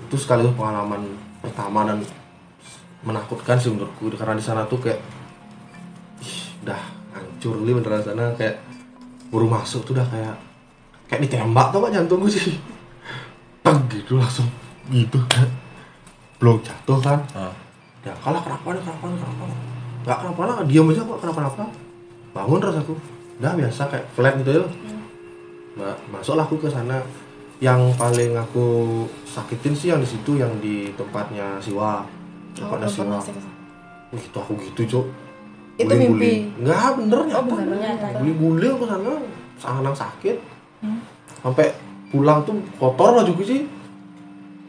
S3: itu sekaligus pengalaman pertama dan menakutkan sih menurutku karena di sana tuh kayak ih, udah hancur li beneran sana kayak baru masuk tuh udah kayak kayak ditembak tuh pak jantungku sih teg gitu langsung gitu kan belum jatuh kan
S2: oh.
S3: Ya kalah kenapa nih kenapa nih kenapa nggak kenapa lah diam aja kok kenapa kenapa bangun terus aku. Udah biasa kayak flat gitu ya Ma masuklah aku ke sana. Yang paling aku sakitin sih yang di situ yang di tempatnya Siwa.
S1: Oh,
S3: tempatnya
S1: belum
S3: Siwa. Wih, gitu aku gitu cok
S1: Itu mimpi?
S3: enggak bener nyata
S5: beneran.
S3: guling-guling ke sana. Sangat sakit. Sampai pulang tuh kotor bajuku sih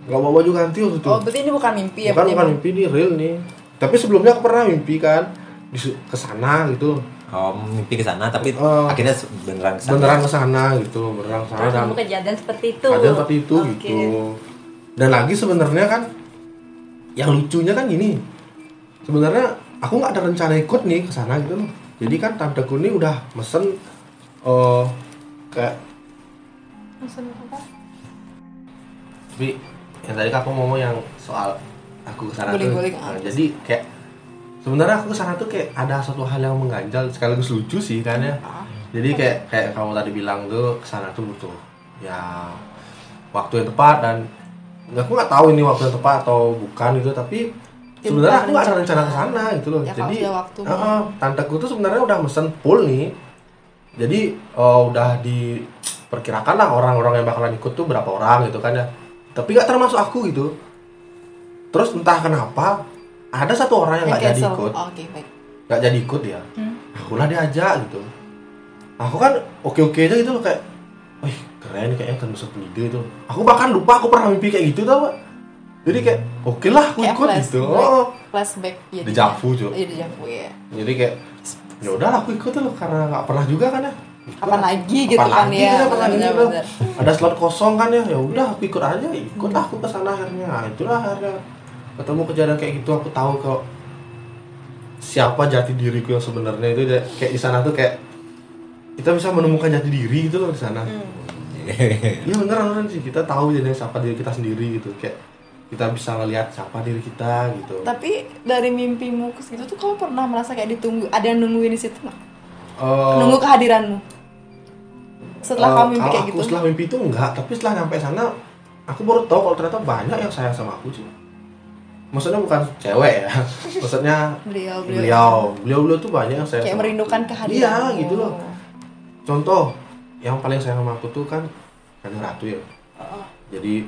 S3: nggak bawa baju ganti waktu itu
S1: oh berarti ini bukan mimpi ya
S3: bukan bukan
S1: emang-
S3: mimpi ini real nih tapi sebelumnya aku pernah mimpi kan di ke sana gitu
S2: Oh, mimpi ke sana tapi
S3: Oh.
S2: akhirnya beneran ke sana.
S3: beneran ke sana gitu beneran ke sana
S5: kamu kejadian seperti itu.
S3: ada seperti itu
S5: Oke.
S3: gitu dan lagi sebenarnya kan yang lucunya kan gini sebenarnya aku nggak ada rencana ikut nih ke sana gitu loh jadi kan tanteku ini udah mesen eh kayak tapi yang tadi aku ngomong yang soal aku ke sana tuh nah,
S1: ah.
S3: jadi kayak sebenarnya aku ke sana tuh kayak ada satu hal yang mengganjal sekaligus lucu sih kan ya
S1: Ah.
S3: jadi kayak kayak kamu tadi bilang tuh ke sana tuh butuh ya waktu yang tepat dan aku nggak tahu ini waktu yang tepat atau bukan gitu tapi
S1: Ya,
S3: sebenarnya aku nggak ada
S1: rencana.
S3: ke sana gitu loh
S1: Ya,
S3: jadi
S1: waktu.
S3: Heeh, tanteku tuh sebenarnya udah mesen full nih jadi eh, udah diperkirakan lah orang-orang yang bakalan ikut tuh berapa orang gitu kan ya tapi nggak termasuk aku gitu. Terus entah kenapa ada satu orang yang nggak jadi ikut.
S1: Oh, baik.
S3: Nggak jadi ikut ya akulah diajak gitu. Aku kan oke oke aja gitu loh kayak wih keren kayaknya kan bisa penida itu aku bahkan lupa aku pernah mimpi kayak gitu tau jadi kayak oke lah aku
S1: Kayak
S3: ikut
S1: flashback.
S3: gitu oh.
S1: flashback ya
S3: Dejavu,
S1: iya. Dejavu ya
S3: jadi kayak ya udah aku ikut loh karena nggak pernah juga kan ya
S1: kapan lagi gitu
S3: Kapan
S1: kan
S3: lagi
S1: ya
S3: kapan lagi gitu.
S1: benar
S3: ada slot kosong kan ya? Ya udah aku ikut aja ikut aku ke sana akhirnya. Nah, itulah akhirnya. Ketemu kejadian kayak gitu aku tahu kok siapa jati diriku yang sebenarnya. Itu ya, kayak di sana tuh kayak kita bisa menemukan jati diri gitu loh di sana. Iya beneran beneran sih. Kita tahu jadi siapa diri kita sendiri gitu. Kayak kita bisa ngelihat siapa diri kita gitu.
S1: Tapi dari mimpimu ke situ tuh kamu pernah merasa kayak ditunggu ada yang nungguin di situ nggak?
S3: Eh,
S1: nunggu kehadiranmu setelah
S3: Eh,
S1: kamu mimpi kayak
S3: aku
S1: gitu?
S3: setelah mimpi itu enggak tapi setelah nyampe sana aku baru tahu kalau ternyata banyak yang sayang sama aku sih maksudnya bukan cewek ya maksudnya
S1: beliau
S3: beliau. Beliau beliau tuh banyak yang sayang
S1: kayak merindukan kehadiran
S3: iya gitu loh. contoh yang paling sayang sama aku tuh kan Kanjeng Ratu ya. Jadi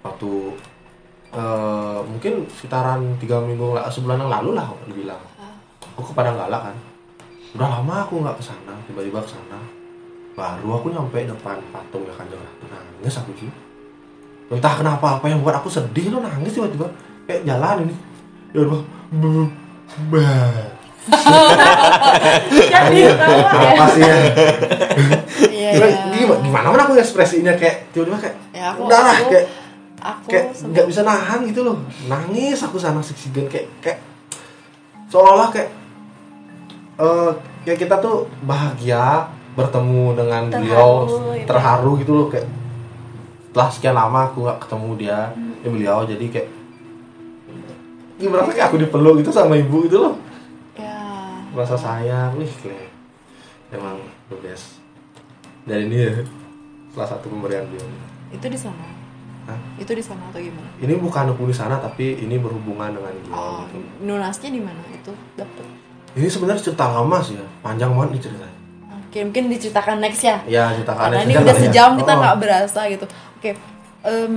S3: waktu eh, mungkin sekitaran tiga minggu la- sebulan yang lalu lah aku bilang. Aku ke Padang Galak kan. Udah lama aku nggak ke sana tiba-tiba ke sana baru aku nyampe depan patungnya Kanjeng Ratu nangis aku sih entah kenapa apa yang buat aku sedih lo nangis tiba-tiba. Kayak jalan ini. Ya Allah
S5: Jadi tahu ya.
S3: Apa? Sih ya?
S1: iya.
S3: Gimana,
S1: iya.
S3: gimana, gimana mana aku ekspresinya kayak tiba-tiba kayak
S1: Ya, aku-
S3: udah lah kayak
S1: aku
S3: kayak nggak bisa nahan gitu loh. Nangis aku sana seksigen kayak kayak seolah-olah kayak eh kayak kita tuh bahagia bertemu dengan beliau
S5: Terharu, gitu.
S3: terharu gitu loh kayak setelah sekian lama aku nggak ketemu dia. Ya beliau jadi kayak gimana kayak aku dipeluk gitu sama ibu gitu loh.
S1: Ya.
S3: Merasa sayang wih kle emang the best. Dan ini ya salah satu pemberian dia
S1: itu di sana?
S3: Hah?
S1: itu di sana atau gimana?
S3: Ini bukan aku di sana tapi ini berhubungan dengan dia
S1: oh
S3: gitu.
S1: lunasnya di mana itu? Dapet.
S3: Ini sebenarnya cerita lama sih ya panjang banget nih ceritanya
S1: oke mungkin diceritakan next ya
S3: ya ceritakan
S1: karena ini udah
S3: ya.
S1: sejam kita
S3: Oh.
S1: nggak berasa gitu oke em,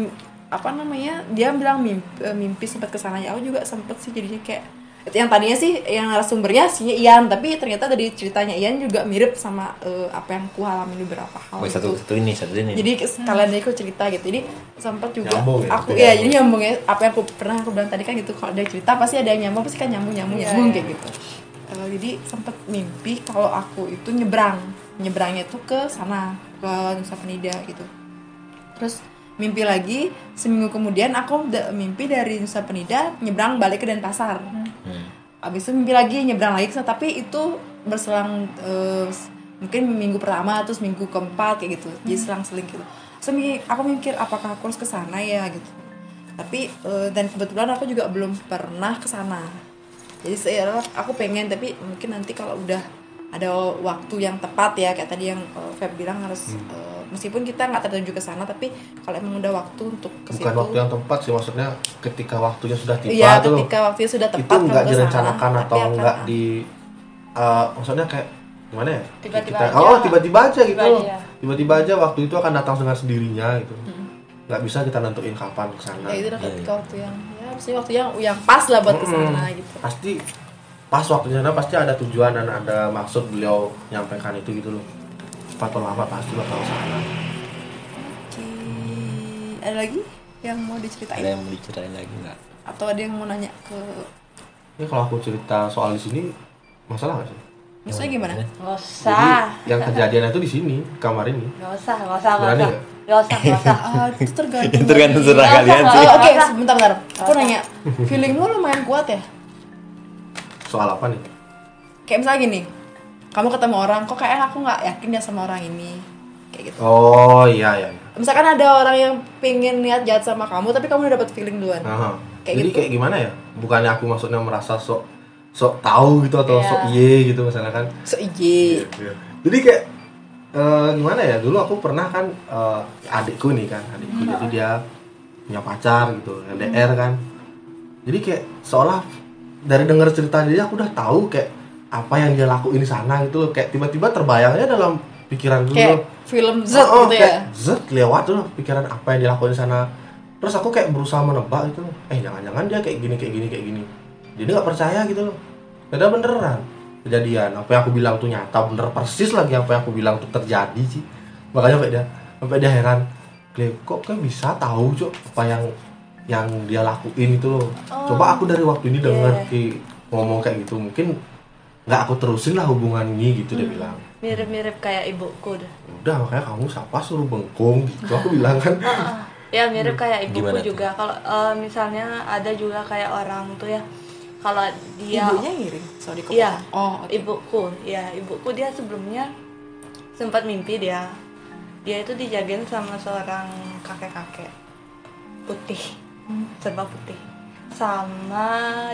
S1: apa namanya dia bilang mimpi, eh, mimpi sempat ke sana ya aku juga sempet sih jadinya kayak itu yang tadinya sih yang narasumbernya sih Ian tapi ternyata dari ceritanya Ian juga mirip sama eh, apa yang ku alami di beberapa hal
S2: Oh,
S1: gitu.
S2: satu satu ini satu ini.
S1: jadi sekalian dari aku cerita gitu jadi sempat juga
S3: Nyambung ya,
S1: aku ya
S3: nyambung.
S1: jadi nyambung ya apa yang aku pernah aku bilang tadi kan gitu kalau ada cerita pasti ada yang nyambung pasti kan nyambung nyambung
S5: Iya,
S1: nyambung
S5: iya.
S1: kayak gitu Eh, jadi sempat mimpi kalau aku itu nyebrang. Nyebrangnya tuh ke sana ke Nusa Penida gitu. Terus mimpi lagi seminggu kemudian aku mimpi dari Nusa Penida nyebrang balik ke Denpasar.
S2: Hmm.
S1: abis itu mimpi lagi nyebrang lagi ke sana. Tapi itu berselang s- mungkin minggu pertama terus minggu keempat kayak gitu. Jadi selang-seling gitu. So, mi- aku mikir apakah aku harus ke sana ya gitu. Tapi eh, dan kebetulan aku juga belum pernah ke sana jadi saya aku pengen tapi mungkin nanti kalau udah ada waktu yang tepat ya kayak tadi yang eh, Feb bilang harus eh, meskipun kita nggak tertuju ke sana tapi kalau emang udah waktu untuk ke
S3: bukan
S1: situ
S3: waktu yang tepat sih maksudnya ketika waktunya sudah tiba
S1: iya
S3: tuh. loh.
S1: ketika waktunya sudah tepat
S3: itu nggak
S1: sana,
S3: direncanakan atau nggak di eh, maksudnya kayak gimana ya?
S5: Tiba-tiba
S3: Kita-
S5: aja.
S3: oh tiba-tiba aja gitu.
S5: Tiba
S3: loh
S5: aja.
S3: tiba-tiba aja waktu itu akan datang dengan sendirinya gitu. Nggak bisa kita nentuin kapan ke sana.
S1: Ya itu udah
S2: Iya,
S1: ketika waktu yang ya pasti waktu yang yang pas lah buat ke sana
S3: Mm-mm.
S1: gitu
S3: pasti pas waktunya sana pasti ada tujuan dan ada maksud beliau nyampaikan itu gitu loh cepat atau lambat pasti bakal sana
S1: Oke. ada lagi yang mau diceritain
S2: Ada yang mau diceritain lagi nggak?
S1: atau ada yang mau nanya ke
S3: ini kalau aku cerita soal di sini masalah nggak sih
S1: maksudnya gimana
S5: Nggak
S3: jadi
S5: usah.
S3: yang kejadian itu di sini kamar ini
S5: Nggak usah, nggak usah, nggak
S3: Berani
S5: usah.
S3: Nggak
S5: usah, nggak usah.
S1: Ah, itu tergantung
S2: Tergantung serah kalian sih.
S1: Oh, oke sebentar bentar. Aku nanya feeling lu lumayan kuat ya?
S3: Soal apa nih?
S1: Kayak misalnya gini kamu ketemu orang kok kayak aku nggak yakin ya sama orang ini? Kayak gitu.
S3: Oh iya iya.
S1: Misalkan ada orang yang pengen niat jahat sama kamu tapi kamu udah dapet feeling duluan.
S3: Aha.
S1: Kayak
S3: jadi
S1: gitu.
S3: kayak gimana ya? Bukannya aku maksudnya merasa sok sok tahu gitu atau
S5: Iya.
S3: sok iye gitu misalnya kan?
S1: So iye.
S3: Jadi kayak eh, gimana ya? Dulu aku pernah kan eh, adikku nih kan adikku. Jadi dia punya pacar gitu LDR kan. Jadi kayak seolah dari dengar cerita dia aku udah tahu kayak apa yang dia lakuin di sana gitu loh. Kayak tiba-tiba terbayangnya dalam pikiran dulu.
S1: Kayak film Z
S3: Oh, oh,
S1: gitu ya?
S3: zet lewat tuh pikiran apa yang dilakuin di sana. Terus aku kayak berusaha menebak gitu eh jangan-jangan dia kayak gini kayak gini kayak gini. Jadi nggak percaya gitu loh. Ada beneran kejadian. Apa yang aku bilang tuh nyata bener persis lagi apa yang aku bilang tuh terjadi sih makanya sampai dia sampai dia heran kok kayak bisa tahu cok apa yang yang dia lakuin itu loh? Coba aku dari waktu ini denger
S5: Iya.
S3: Ki ngomong kayak gitu mungkin nggak aku terusin lah hubungan ini gitu dia bilang.
S5: Mirip-mirip kayak ibuku deh.
S3: udah makanya kamu siapa suruh bengkung gitu aku bilang kan.
S5: Ya mirip kayak ibuku
S2: Gimana
S5: juga. Kalau eh, misalnya ada juga kayak orang tuh ya, kalau dia
S1: ibunya ngiring sorry kok
S5: Iya.
S1: oh oke.
S5: ibuku, ya ibuku dia sebelumnya sempat mimpi dia, dia itu dijagain sama seorang kakek-kakek putih, serba putih, sama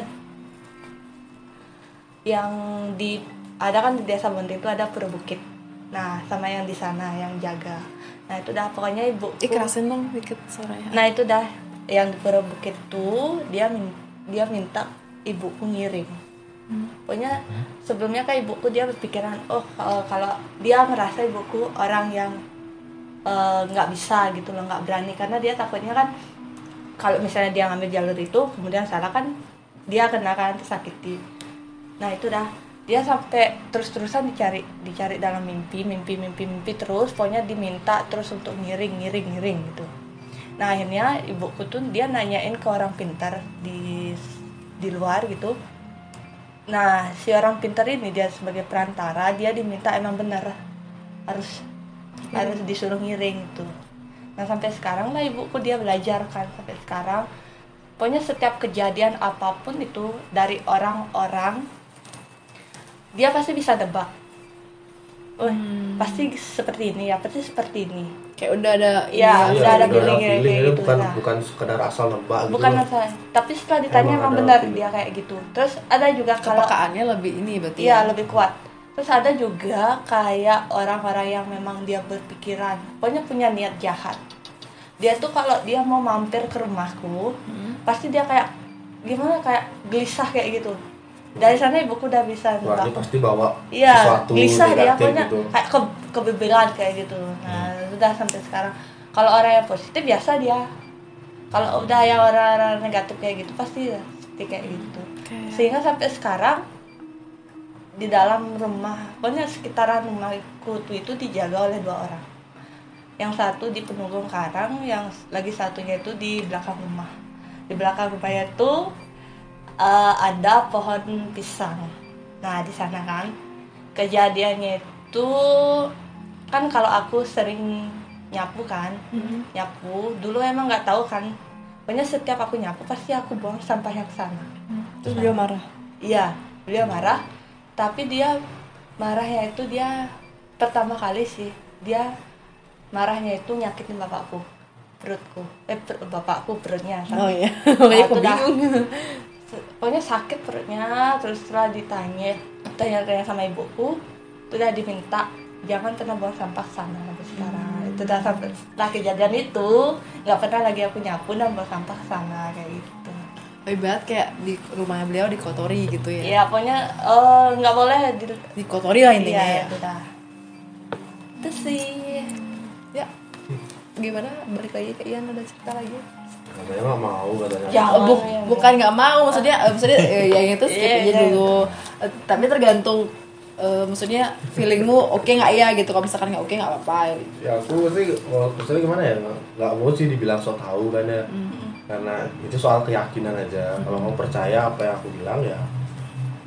S5: yang di ada kan di desa Bonti itu ada pura bukit. Nah, sama yang di sana yang jaga. Nah, itu dah pokoknya ibuku.
S1: Ih kerasin dong dikit suaranya
S5: Nah itu dah yang di Pura Bukit tuh dia dia minta ibuku ngirim. Pokoknya sebelumnya kan ibuku dia berpikiran oh kalau, kalau dia merasa ibuku orang yang eh, nggak bisa gitu loh nggak berani. Karena dia takutnya kan kalau misalnya dia ngambil jalur itu kemudian salah kan dia kena kan tersakiti. Nah itu dah. Dia sampai terus-terusan dicari dicari dalam mimpi mimpi mimpi mimpi terus pokoknya diminta terus untuk ngiring ngiring ngiring gitu. Nah akhirnya ibuku tuh dia nanyain ke orang pintar di di luar gitu. Nah si orang pintar ini dia sebagai perantara dia diminta emang benar. Harus harus disuruh ngiring itu nah sampai sekarang lah ibuku dia belajar kan sampai sekarang. Pokoknya setiap kejadian apa pun itu dari orang-orang dia pasti bisa nebak oh pasti seperti ini ya pasti seperti ini
S1: kayak udah ada
S5: Iya,
S1: ini,
S5: udah ada
S3: udah
S5: feeling kayak gitu,
S3: bukan
S5: nah.
S3: bukan sekedar asal nebak gitu
S5: bukan masalah tapi setelah ditanya
S3: Emang
S5: emang benar
S3: feeling.
S5: dia kayak gitu terus ada juga kalau
S1: kepekaannya lebih ini berarti
S5: iya
S1: ya.
S5: lebih kuat terus ada juga kayak orang-orang yang memang dia berpikiran pokoknya punya niat jahat dia tuh kalau dia mau mampir ke rumahku
S1: Hmm.
S5: pasti dia kayak gimana kayak gelisah kayak gitu dari sana ibuku udah bisa
S3: Wah, pasti bawa
S5: Iya,
S3: sesuatu
S5: gelisah dia pokoknya
S3: gitu.
S5: kayak ke kebebelan kayak gitu. Nah, sudah sampai sekarang. Kalau orang yang positif biasa dia. Kalau udah yang orang-orang negatif kayak gitu pasti ya seperti kayak gitu.
S1: Kayak-
S5: Sehingga sampai sekarang di dalam rumah, pokoknya sekitaran rumahku itu dijaga oleh dua orang. Yang satu di penunggung karang, yang lagi satunya itu di belakang rumah. Di belakang rumahnya itu eh, ada pohon pisang. Nah, di sana kan kejadiannya itu kan kalau aku sering nyapu kan,
S1: Mm-mm.
S5: nyapu. Dulu emang nggak tahu kan. Pokoknya setiap aku nyapu pasti aku buang sampahnya ke sana.
S1: terus beliau marah
S5: Iya, beliau marah. Tapi dia marahnya itu dia pertama kali sih dia marahnya itu nyakitin bapakku perutku eh per- bapakku perutnya
S1: oh iya
S5: Nah,
S1: aku
S5: dah.
S1: bingung
S5: pokoknya sakit perutnya terus setelah ditanya tanya-tanya sama ibuku itu udah diminta jangan pernah buang sampah sana sampai sekarang. Itu udah sampai setelah kejadian itu nggak pernah lagi aku nyapu dan buang sampah sana kayak gitu.
S1: Lebih banget kayak di rumahnya beliau dikotori gitu ya?
S5: Ya pokoknya eh, nggak boleh di,
S1: dikotori lah intinya
S5: iya
S1: ya?
S5: itu dah. Itu sih.
S1: Ya gimana? Balik lagi ke Ian ada cerita lagi
S3: katanya nggak mau katanya.
S5: Ya.
S1: Oh, bu- bukan nggak mau maksudnya eh, maksudnya yang itu skip
S5: Iya,
S1: aja
S5: iya.
S1: dulu. Eh, tapi tergantung eh, maksudnya feelingmu oke nggak ya gitu. Kalau misalkan nggak oke nggak apa-apa.
S3: Ya aku sih kalau misalnya gimana ya nggak- mau sih dibilang so tahu kan ya. Karena itu soal keyakinan aja. Kalau kamu percaya apa yang aku bilang ya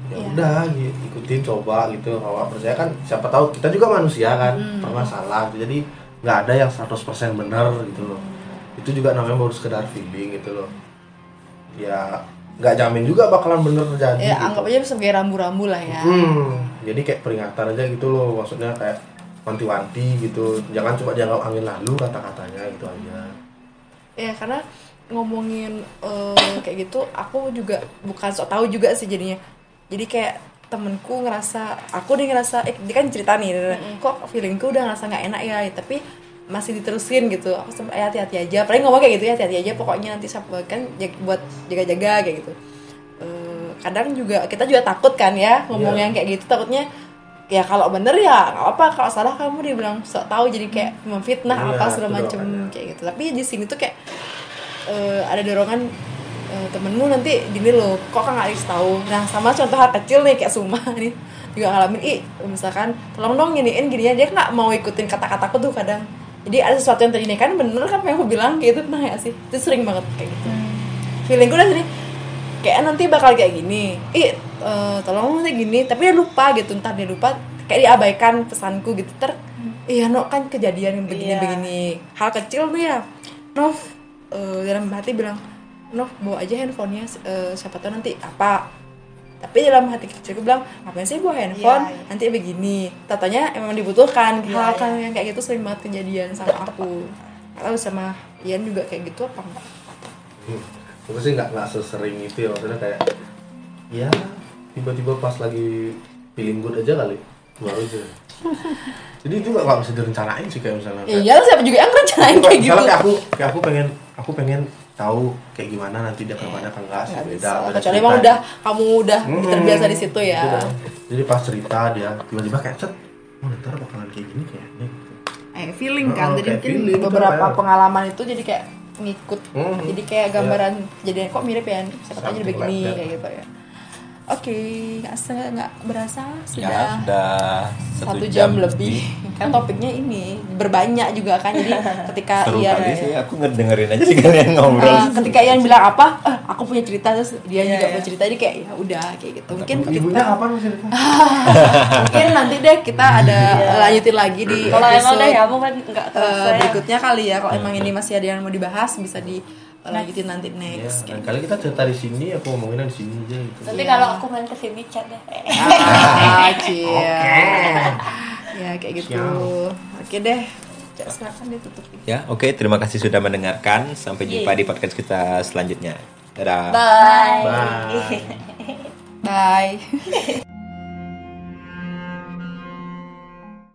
S3: ya
S1: Iya.
S3: udah gitu, ikutin coba gitu. Kalau nggak percaya kan siapa tahu kita juga manusia kan pernah salah gitu. jadi nggak ada yang 100% benar gitu loh itu juga namanya baru sekedar feeling gitu loh ya nggak jamin juga bakalan bener terjadi
S1: ya
S3: gitu.
S1: anggap aja sebagai rambu-rambu lah ya
S3: Hmm, jadi kayak peringatan aja gitu loh, maksudnya kayak wanti-wanti gitu. Jangan cuma dianggap angin lalu kata-katanya gitu aja.
S1: ya karena ngomongin eh, kayak gitu aku juga bukan sok tahu juga sih jadinya jadi kayak temenku ngerasa aku nih ngerasa eh dia kan cerita nih kok feelingku udah ngerasa nggak enak ya tapi masih diterusin gitu. Aku sempat "Eh, hati-hati aja. Paling ngomong kayak gitu ya hati-hati aja pokoknya nanti kan jag- buat jaga-jaga kayak gitu. Eh, kadang juga kita juga takut kan ya ngomong
S3: Iya.
S1: yang kayak gitu. Takutnya ya kalau bener ya nggak apa kalau salah kamu dibilang sok tahu jadi kayak memfitnah
S3: Iya,
S1: apa segala
S3: makanya.
S1: kayak gitu. Tapi di sini tuh kayak eh, ada dorongan eh, temenmu nanti gini loh kok kan dikasih tahu? Nah sama contoh hal kecil nih kayak Suma nih juga ngalamin. Ih misalkan tolong dong giniin gini dia nggak mau ikutin kata-kataku tuh kadang jadi ada sesuatu yang terjadi kan bener kan yang aku bilang kayak gitu nah ya sih. Itu sering banget kayak gitu. Feelingku dari sini kayak nanti bakal kayak gini. Ih eh, tolong nanti gini tapi dia lupa gitu ntar dia lupa kayak diabaikan pesanku gitu. Ter iya no kan kejadian yang begini
S5: Iya.
S1: begini. Hal kecil tuh ya. Nov eh, dalam hati bilang Nov bawa aja handphonenya eh, siapa tahu nanti apa tapi dalam hati kecilku bilang ngapain sih bawa handphone
S5: iya.
S1: nanti begini tatanya emang dibutuhkan
S5: Iya,
S1: hal
S5: iya.
S1: yang kayak gitu sering banget kejadian sama aku tahu sama Ian juga kayak gitu apa enggak
S3: Hmm. Aku sih nggak nggak sesering itu ya, maksudnya kayak ya tiba-tiba pas lagi feeling good aja kali baru aja. Jadi itu nggak nggak bisa direncanain sih kayak misalnya. kayak-
S1: iya siapa juga yang ngerencanain kayak gitu
S3: Misalnya kayak aku, kayak aku pengen, aku pengen tahu kayak gimana nanti dia ke depannya kan enggak sih
S1: Nggak
S3: beda.
S1: bisa.
S3: beda
S1: kecuali emang udah kamu udah
S3: Hmm,
S1: terbiasa di situ ya
S3: gitu. Jadi pas cerita dia tiba-tiba kayak cet, oh ntar bakalan kayak gini kayaknya. Gitu.
S1: eh feeling kan
S3: Oh,
S1: jadi
S3: kayak
S1: mungkin
S3: feeling, betul,
S1: beberapa
S3: kayak-
S1: pengalaman itu jadi kayak ngikut
S3: Hmm.
S1: jadi kayak gambaran jadi kok mirip ya siapa tahu jadi
S3: Something
S1: begini kayak gitu ya oke nggak se- nggak berasa
S2: Ya
S1: sudah
S2: sudah
S1: satu jam, lebih kan topiknya ini berbanyak juga kan jadi ketika
S2: Seru
S1: Ian
S2: kali sih, aku ngedengerin aja sih kalian ngobrol.
S1: uh, ketika Ian bilang apa eh, aku punya cerita terus dia
S5: Iya,
S1: juga
S5: iya.
S1: punya cerita jadi kayak ya udah kayak gitu mungkin
S3: Ibunya
S1: kita
S3: kapan masih cerita?
S1: mungkin nanti deh kita ada lanjutin lagi di
S5: Kalau emang
S1: episode
S5: deh ya aku kan nggak
S1: eh,
S5: ya.
S1: berikutnya kali ya kalau emang ini masih ada yang mau dibahas bisa dilanjutin nanti
S3: Ya,
S1: next
S3: dan
S1: kayak
S3: kali kita cerita di sini, aku ngomonginnya di sini aja gitu.
S5: Nanti
S1: Iya.
S5: kalau aku main ke sini chat deh.
S1: Ah, cia. Ya kayak gitu.
S3: Siap.
S1: Oke deh. Silakan ditutup.
S2: Ya, oke, terima kasih sudah mendengarkan. Sampai jumpa di podcast kita selanjutnya. Dadah.
S5: Bye.
S3: Bye.
S1: Bye.